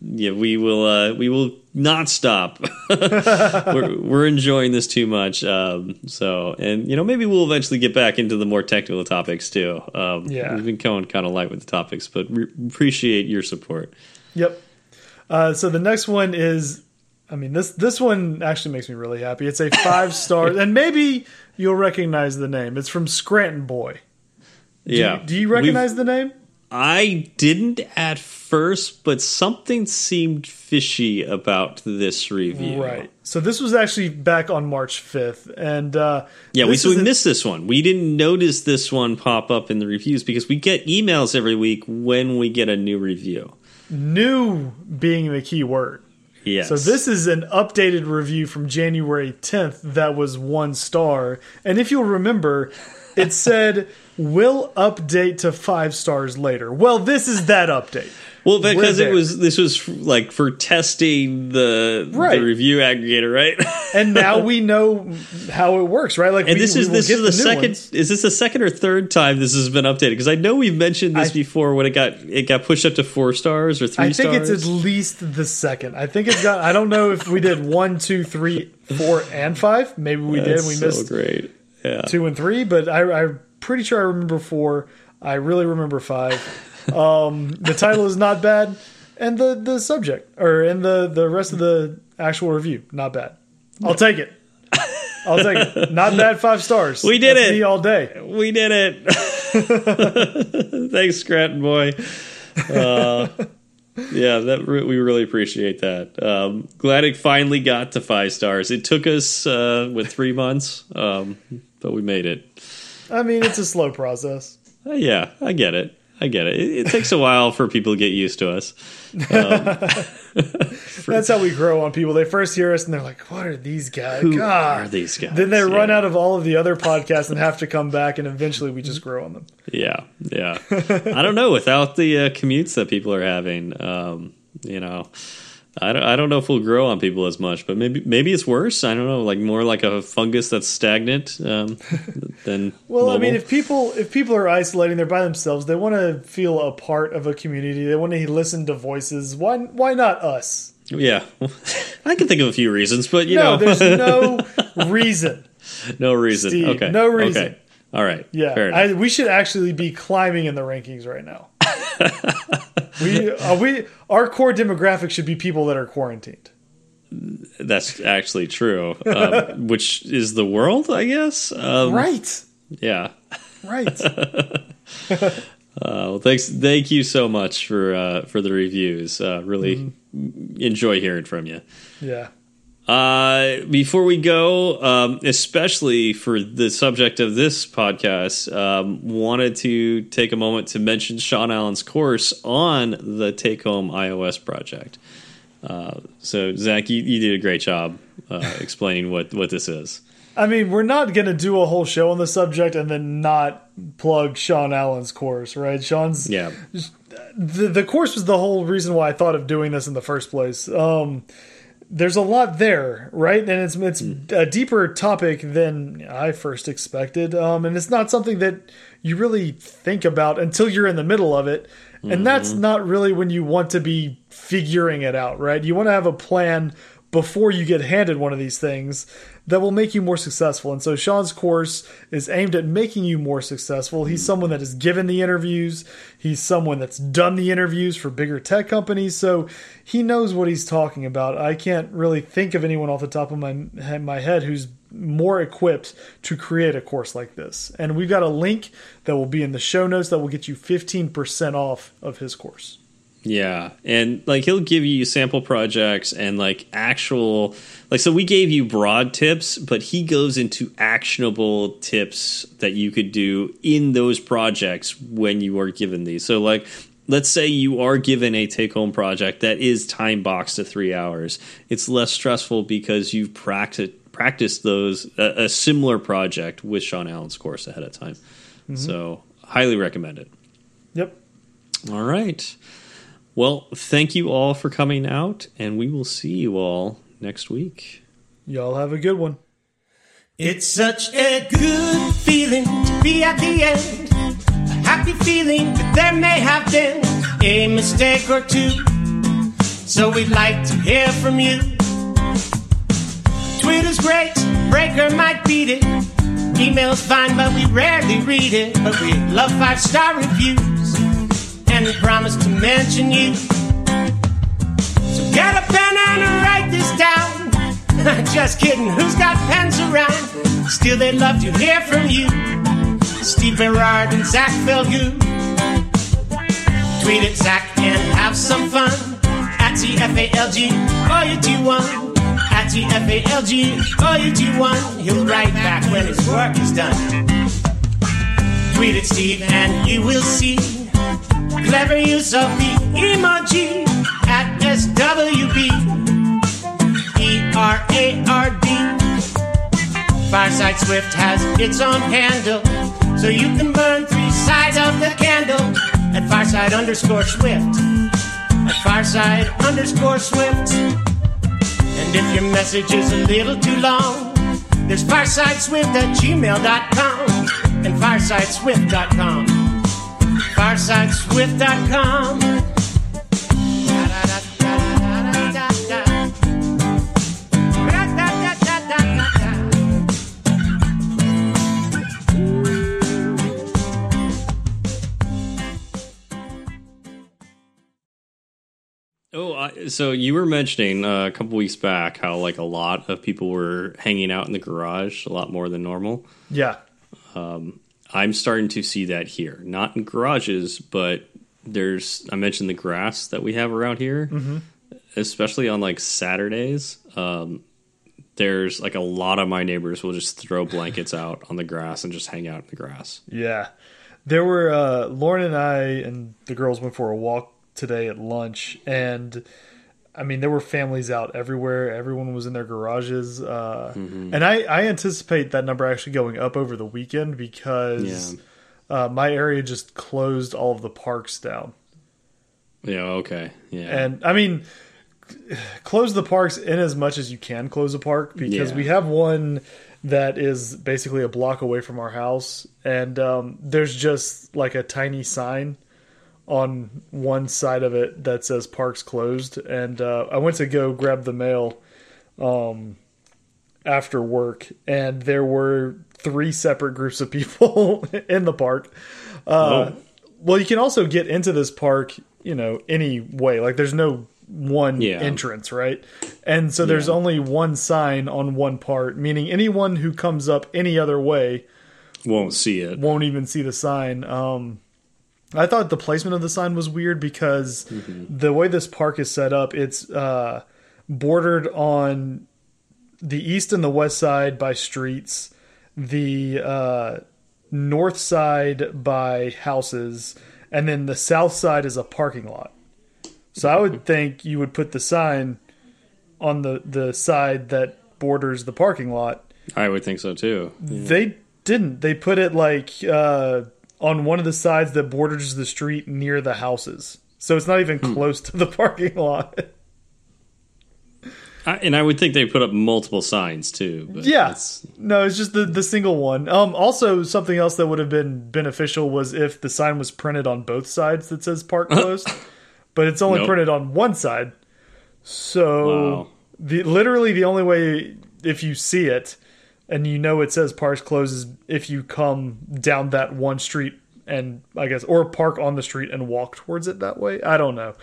yeah, we will. Uh, we will not stop. (laughs) we're, we're enjoying this too much. Um, so, and you know, maybe we'll eventually get back into the more technical topics too. Um, Yeah. we've been going kind of light with the topics, but re- appreciate your support. Yep. Uh, so the next one is, I mean this this one actually makes me really happy. It's a (laughs) five star, and maybe you'll recognize the name. It's from Scranton Boy. Do Yeah. You, do you We've- recognize the name? I didn't at first, but something seemed fishy about this review. Right. So this was actually back on March fifth, and uh, Yeah, we so we missed this one. We didn't notice this one pop up in the reviews because we get emails every week when we get a new review. new being the key word. Yes. So this is an updated review from January 10th that was one star. And if you'll remember, it said we'll update to five stars later. Well, this is that update. Well, because it was this was f- like for testing the Right. the review aggregator, right? (laughs) And now we know how it works, right? Like, and we, this is this is the new second ones. is this the second or third time this has been updated? Because I know we've mentioned this I- before when it got it got pushed up to four stars or three stars. I think stars. it's at least the second. I think it's got. I don't know if we did one, two, three, four, and five. Maybe we did. We so missed great. Yeah. two and three, but I, I'm pretty sure I remember four. I really remember five. (laughs) Um, the title is not bad, and the the subject or and the the rest of the actual review not bad. I'll take it. I'll take it. (laughs) Not bad. Five stars. We did That's it. All day. We did it. (laughs) Thanks, Scranton boy. Uh, yeah, that we really appreciate that. Um, glad it finally got to five stars. It took us uh, with three months, um, but we made it. I mean, it's a slow process. Uh, yeah, I get it. I get it. it. It takes a while for people to get used to us. (laughs) That's how we grow on people. They first hear us and they're like, "What are these guys? Who God." are these guys? Then they run out of all of the other podcasts and have to come back, and eventually we just grow on them. Yeah, yeah. I don't know. Without the uh, commutes that people are having, um, you know, I don't. I don't know if we'll grow on people as much, but maybe maybe it's worse. I don't know. Like more like a fungus that's stagnant um, (laughs) than. (laughs) Well, I mean, if people if people are isolating, they're by themselves. They want to feel a part of a community. They want to listen to voices. Why why not us? yeah, (laughs) I can think of a few reasons, but you no, know, there's no reason. no reason. Steve, okay, no reason. Okay. All right. Yeah, Fair enough. I, we should actually be climbing in the rankings right now. (laughs) we uh, we our core demographic should be people that are quarantined. That's actually true. Um, (laughs) which is the world, I guess. Um, Right, Yeah. right. (laughs) Uh, well, thanks. Thank you so much for uh, for the reviews. Uh, really Mm-hmm. enjoy hearing from you. yeah. Uh, before we go, um, especially for the subject of this podcast, um, wanted to take a moment to mention Sean Allen's course on the Take Home iOS project. Uh, so, Zach, you, you did a great job uh, (laughs) explaining what, what this is. I mean, we're not going to do a whole show on the subject and then not plug Sean Allen's course, right? Sean's Yeah. the the course was the whole reason why I thought of doing this in the first place. Um, there's a lot there, right? And it's it's a deeper topic than I first expected. Um, and it's not something that you really think about until you're in the middle of it. And that's not really when you want to be figuring it out, right? You want to have a plan before you get handed one of these things that will make you more successful. And so Sean's course is aimed at making you more successful. He's someone that has given the interviews, he's someone that's done the interviews for bigger tech companies, so he knows what he's talking about. I can't really think of anyone off the top of my my head who's more equipped to create a course like this. And we've got a link that will be in the show notes that will get you 15% off of his course. Yeah, and like he'll give you sample projects and like actual like so we gave you broad tips, but he goes into actionable tips that you could do in those projects when you are given these. So like let's say you are given a take home project that is time boxed to 3 hours. It's less stressful because you've practiced practiced those a, a similar project with Sean Allen's course ahead of time. Mm-hmm. So, highly recommend it. Yep. All right. Well, thank you all for coming out, and we will see you all next week. Y'all have a good one. It's such a good feeling to be at the end. A happy feeling that there may have been a mistake or two. So we'd like to hear from you. Twitter's great, Breaker might beat it. Email's fine, but we rarely read it. But we love five star reviews, and we promise to mention you. So get a pen and write this down. (laughs) Just kidding, who's got pens around? Still, they'd love to hear from you. Steve Berard and Zach Falgout. Tweet at Zach and have some fun. At TFALG, or you do one. At TFALG, or you do one. He'll write back when his work is done. Tweet at Steve and you will see clever use of the emoji at SWB. E R A R D. Fireside Swift has its own handle. So you can burn three sides of the candle at Fireside underscore Swift. At Fireside underscore Swift. And if your message is a little too long, there's firesideswift at gmail.com and firesideswift.com. Firesideswift.com. Oh, I, so you were mentioning uh, a couple weeks back how like a lot of people were hanging out in the garage a lot more than normal. Yeah. I'm starting to see that here, not in garages, but there's I mentioned the grass that we have around here, especially on like Saturdays. Um, there's like a lot of my neighbors will just throw blankets (laughs) out on the grass and just hang out in the grass. Yeah. There were uh Lauren and I and the girls went for a walk today at lunch and I mean there were families out everywhere. Everyone was in their garages. Uh and I I anticipate that number actually going up over the weekend because uh my area just closed all of the parks down. Yeah. Okay. Yeah. And I mean, close the parks in as much as you can close a park because Yeah. we have one that is basically a block away from our house, and um, there's just like a tiny sign on one side of it that says parks closed. And uh, I went to go grab the mail um, after work, and there were three separate groups of people (laughs) in the park. Uh, Oh. Well, you can also get into this park, you know, any way. Like, there's no one Yeah. entrance, right? And so there's Yeah. only one sign on one part, meaning anyone who comes up any other way Won't see it. won't even see the sign. Um, I thought the placement of the sign was weird because the way this park is set up, it's uh, bordered on the east and the west side by streets, the uh, north side by houses, and then the south side is a parking lot. So I would (laughs) think you would put the sign on the the side that borders the parking lot I would think so too. they didn't. They put it like uh, on one of the sides that borders the street near the houses. So it's not even close to the parking lot. I, and I would think they put up multiple signs too. But yeah. it's- No, it's just the, the single one. Um, also, something else that would have been beneficial was if the sign was printed on both sides that says park (laughs) closed, but it's only Nope. printed on one side. So Wow. the literally the only way if you see it and you know it says parks closes if you come down that one street and I guess or park on the street and walk towards it that way. I don't know.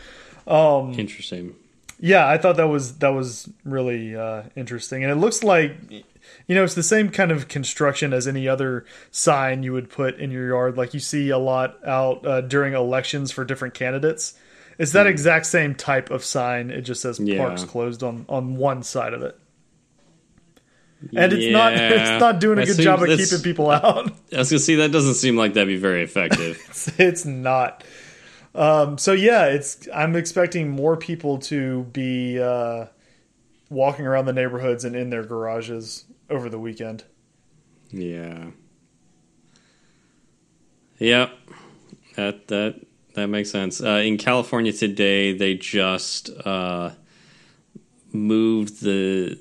interesting. Yeah, I thought that was that was really uh, interesting, and it looks like you know it's the same kind of construction as any other sign you would put in your yard, like you see a lot out uh, during elections for different candidates. It's that exact same type of sign. It just says. Yeah. parks closed on on one side of it, and it's not (laughs) it's not doing a That good job of keeping people out. (laughs) I was gonna see that doesn't seem like that'd be very effective. (laughs) it's not. Um, so yeah, it's. I'm expecting more people to be uh, walking around the neighborhoods and in their garages over the weekend. yeah. Yep. That that that makes sense. Uh, in California today, they just uh, moved the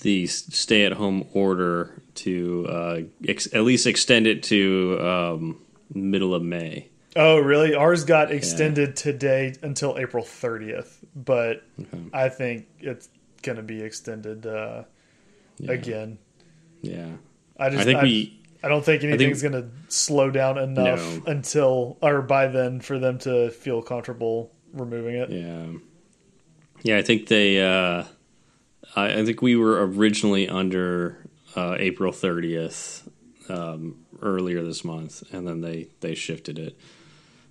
the stay at home order to uh, ex- at least extend it to um, middle of May. Oh, really? Ours got extended today until April 30th, but I think it's going to be extended uh, again. Yeah. I just I think I, we I don't think anything's going to slow down enough No. until or by then for them to feel comfortable removing it. Yeah. Yeah, I think they uh I, I think we were originally under uh April 30th um earlier this month and then they they shifted it.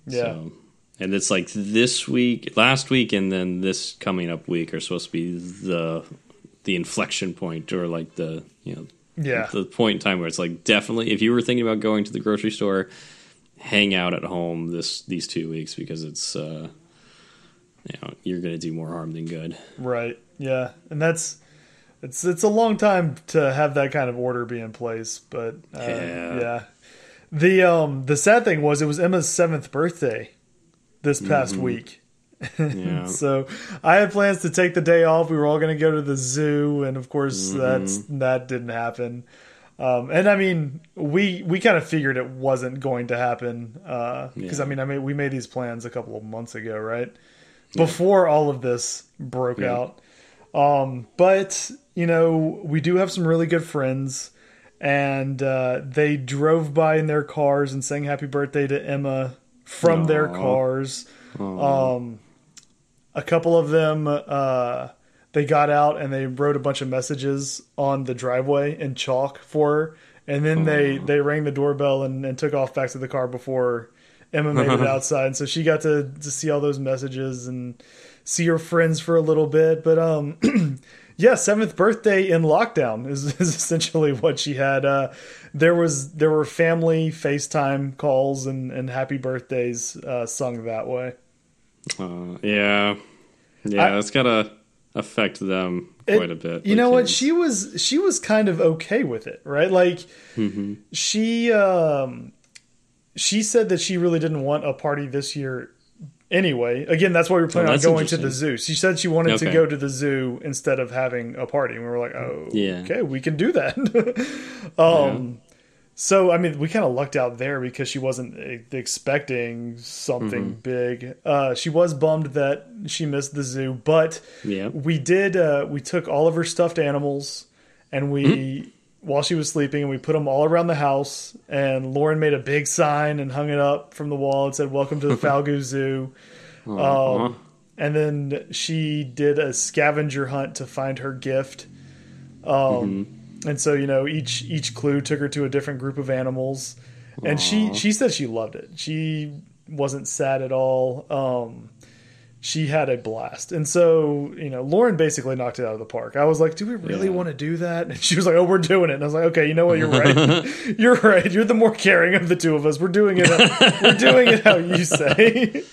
Yeah. So and it's like this week, last week and then this coming up week are supposed to be the the inflection point or like the, you know, Yeah. the point in time where it's like definitely if you were thinking about going to the grocery store, hang out at home this these two weeks because it's uh you know you're going to do more harm than good. Right. Yeah. And that's it's it's a long time to have that kind of order be in place, but uh, Yeah. yeah. The um the sad thing was it was Emma's seventh birthday this past week. Yeah. (laughs) So I had plans to take the day off. We were all going to go to the zoo, and of course Mm-hmm. that's that didn't happen. Um, and I mean, we we kind of figured it wasn't going to happen because Yeah. I mean, I mean, we made these plans a couple of months ago, right? Before all of this broke Yeah. out. Um, but you know, we do have some really good friends, and uh, they drove by in their cars and sang "Happy Birthday" to Emma from their cars. Um, a couple of them, uh, they got out and they wrote a bunch of messages on the driveway in chalk for her, and then they they rang the doorbell and, and took off back to the car before Emma made it outside. And so she got to to see all those messages and see her friends for a little bit. But um, (clears throat) yeah, seventh birthday in lockdown is, (laughs) is essentially what she had. Uh, there was there were family FaceTime calls and and happy birthdays uh, sung that way. Uh, yeah. Yeah, I- that's gotta affect them It- quite a bit. You know what? She was she was kind of okay with it, right? Like Mm-hmm. she um she said that she really didn't want a party this year anyway. Again, that's why we were planning Oh, on going to the zoo. She said she wanted to go to the zoo instead of having a party. And we were like, "Oh, Yeah. okay, we can do that." (laughs) um so I mean, we kind of lucked out there because she wasn't expecting something Mm-hmm. big. Uh she was bummed that she missed the zoo, but Yeah. we did uh we took all of her stuffed animals and we while she was sleeping and we put them all around the house and lauren made a big sign and hung it up from the wall and said welcome to the (laughs) Falgout zoo. Aw. um, and then she did a scavenger hunt to find her gift. Um and so you know each each clue took her to a different group of animals. And she she said she loved it. She wasn't sad at all. Um she had a blast. And so, you know, Lauren basically knocked it out of the park. I was like, do we really Yeah. want to do that? And she was like, oh, we're doing it. And I was like, okay, you know what? You're right. (laughs) You're right. You're the more caring of the two of us. We're doing it. we're doing it how you say.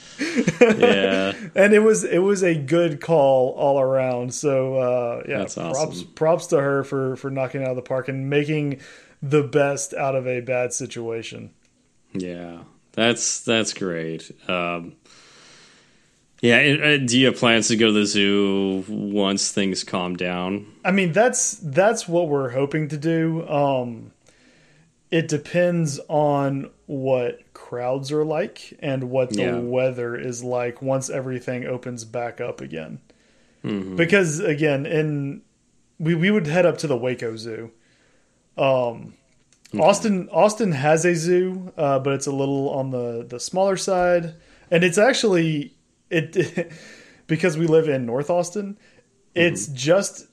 yeah. (laughs) and it was, it was a good call all around. So, uh, yeah, That's props, awesome. props to her for, for knocking it out of the park and making the best out of a bad situation. Yeah. That's that's great. Um, yeah, and, uh, do you have plans to go to the zoo once things calm down? I mean, that's that's what we're hoping to do. Um, it depends on what crowds are like and what the Yeah. weather is like once everything opens back up again. Mm-hmm. Because again, in we we would head up to the Waco Zoo. Um, Austin Austin has a zoo, uh, but it's a little on the the smaller side, and it's actually it (laughs) because we live in North Austin. It's just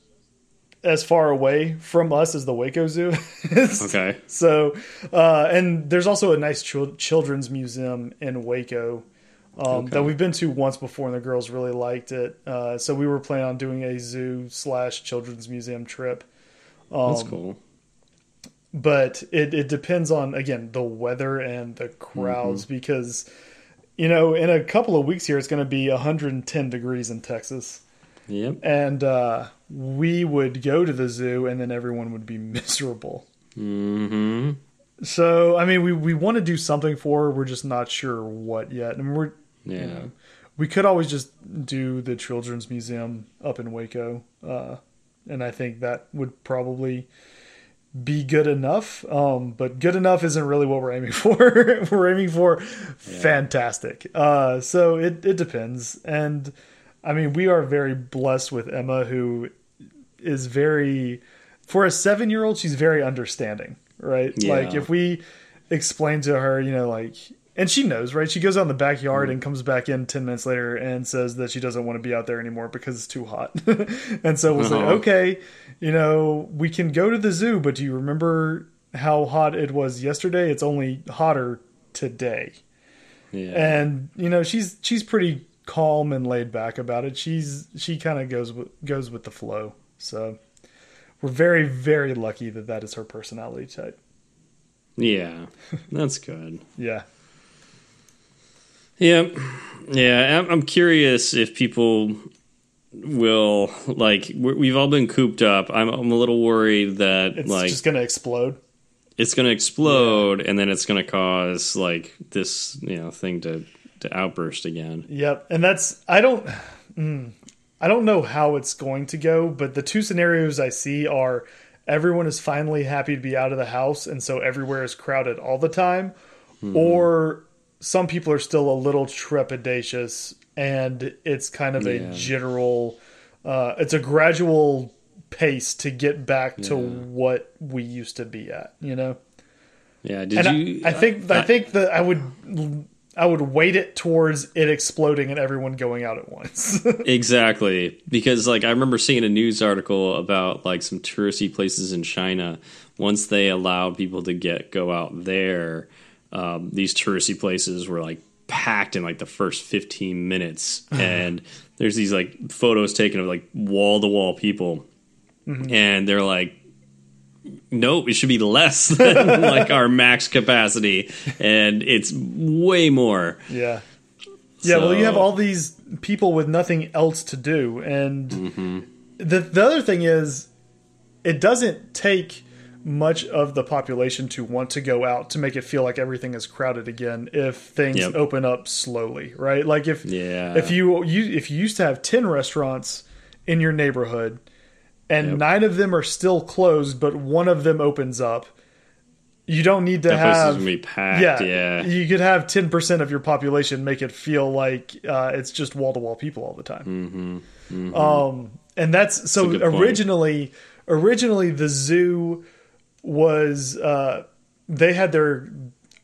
as far away from us as the Waco Zoo. (laughs) Okay. So, uh, and there's also a nice chil- children's museum in Waco um, Okay. that we've been to once before, and the girls really liked it. Uh, so we were planning on doing a zoo slash children's museum trip. Um, That's cool. But it, it depends on again the weather and the crowds because you know in a couple of weeks here it's going to be 110 degrees in Texas Yep. and uh, we would go to the zoo and then everyone would be (laughs) miserable. Mm-hmm. So I mean, we we want to do something for her. We're just not sure what yet, and we're Yeah. we could always just do the children's museum up in Waco, uh, and I think that would probably be good enough. Um, but good enough isn't really what we're aiming (laughs) for. we're aiming for fantastic. Uh, so it it depends, and I mean we are very blessed with Emma, who is very for a seven year old. She's very understanding, right? Yeah. Like if we explain to her, you know, like. And she knows, right? She goes out in the backyard and comes back in 10 minutes later and says that she doesn't want to be out there anymore because it's too hot. (laughs) and so we'll say, Uh-huh. okay, you know, we can go to the zoo, but do you remember how hot it was yesterday? It's only hotter today. Yeah. And, you know, she's she's pretty calm and laid back about it. She's she kind of goes with, goes with the flow. So we're very very lucky that that is her personality type. yeah. That's good. (laughs) Yeah. Yeah, yeah. I'm, curious if people will like. We've all been cooped up. I'm, I'm a little worried that It's like just going to explode. it's going to explode, and then it's going to cause like this, you know, thing to to outburst again. Yep, and that's I don't mm, I don't know how it's going to go, but the two scenarios I see are everyone is finally happy to be out of the house, and so everywhere is crowded all the time, or some people are still a little trepidatious, and it's kind of Yeah. a general, uh, it's a gradual pace to get back to what we used to be at, you know. Yeah, did And I- you? I, think I think that I would I would weight it towards it exploding and everyone going out at once. (laughs) Exactly. Because like I remember seeing a news article about like some touristy places in China. Once they allowed people to get go out there, um, these touristy places were like packed in like the first 15 minutes. (sighs) And there's these like photos taken of like wall to wall people and they're like nope it should be less (laughs) than like our max capacity. And it's way more. Yeah. Yeah, well you have all these people with nothing else to do. And Mm-hmm. the the other thing is it doesn't take much of the population to want to go out to make it feel like everything is crowded again if things Yep. open up slowly, right? Like if Yeah. if you you if you used to have 10 restaurants in your neighborhood and Yep. nine of them are still closed but one of them opens up you don't need to that place have gonna be packed yeah, yeah you could have 10% of your population make it feel like uh, it's just wall-to-wall people all the time um, and that's so That's originally originally the zoo was uh, they had their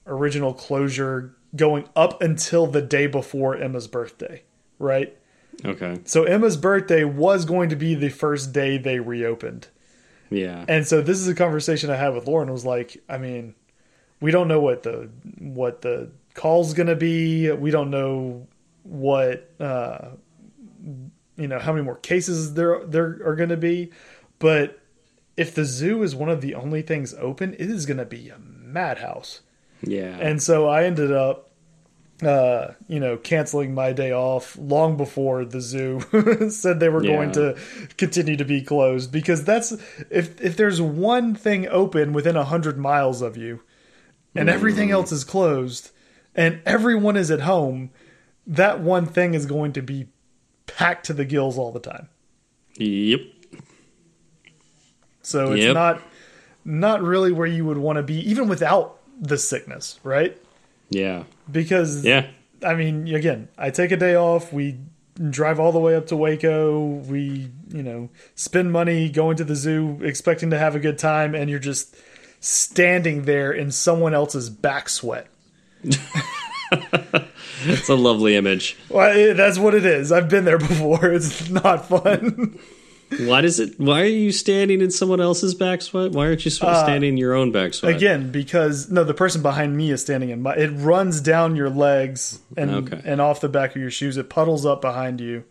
original closure going up until the day before Emma's birthday, right? okay So Emma's birthday was going to be the first day they reopened. yeah And so this is a conversation I had with Lauren was like, I mean, we don't know what the what the call's going to be. We don't know what uh you know, how many more cases there there are going to be, but if the zoo is one of the only things open, it is going to be a madhouse. Yeah. And so I ended up, uh, you know, canceling my day off long before the zoo (laughs) said they were going to continue to be closed because that's if if there's one thing open within a hundred miles of you, and everything else is closed, and everyone is at home, that one thing is going to be packed to the gills all the time. yep. So it's Yep. not not really where you would want to be, even without the sickness, right? Yeah. Because Yeah. I mean, again, I take a day off. We drive all the way up to Waco. We, you know, spend money going to the zoo, expecting to have a good time, and you're just standing there in someone else's back sweat. (laughs) It's a lovely image. Well, that's what it is. I've been there before. (laughs) It's not fun. (laughs) Why does it? Why are you standing in someone else's back sweat? Why aren't you sp- standing in your own back sweat? Again, because no, the person behind me is standing in my. It runs down your legs and Okay. and off the back of your shoes. It puddles up behind you,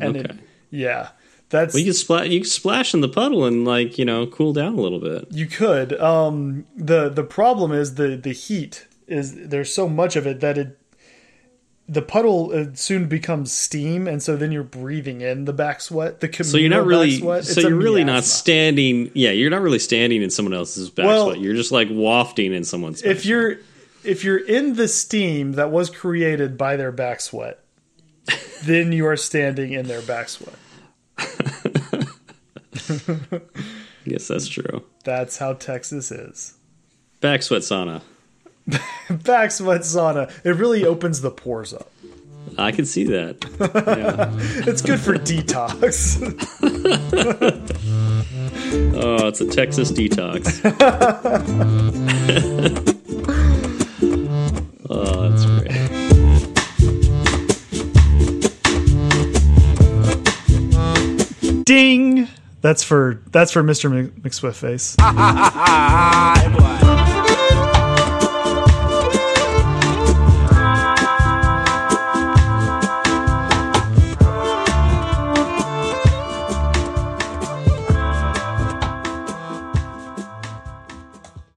and it, Okay. yeah, that's Well, you can splash. You can splash in the puddle and like you know cool down a little bit. You could. Um, the the problem is the the heat is there's so much of it that it the puddle uh, soon becomes steam, and so then you're breathing in the back sweat. The So you're not really. So It's you're really not standing. Yeah, you're not really standing in someone else's back Well, sweat. You're just like wafting in someone's. if you're if you're in the steam that was created by their back sweat, (laughs) then you are standing in their back sweat. sweat. I guess that's true. That's how Texas is. Back sweat sauna. (laughs) Back sweat sauna. It really opens the pores up. I can see that. Yeah. (laughs) It's good for detox. (laughs) Oh, it's a Texas detox. oh, that's great. Ding. That's for that's for Mr. Mc- McSwift face.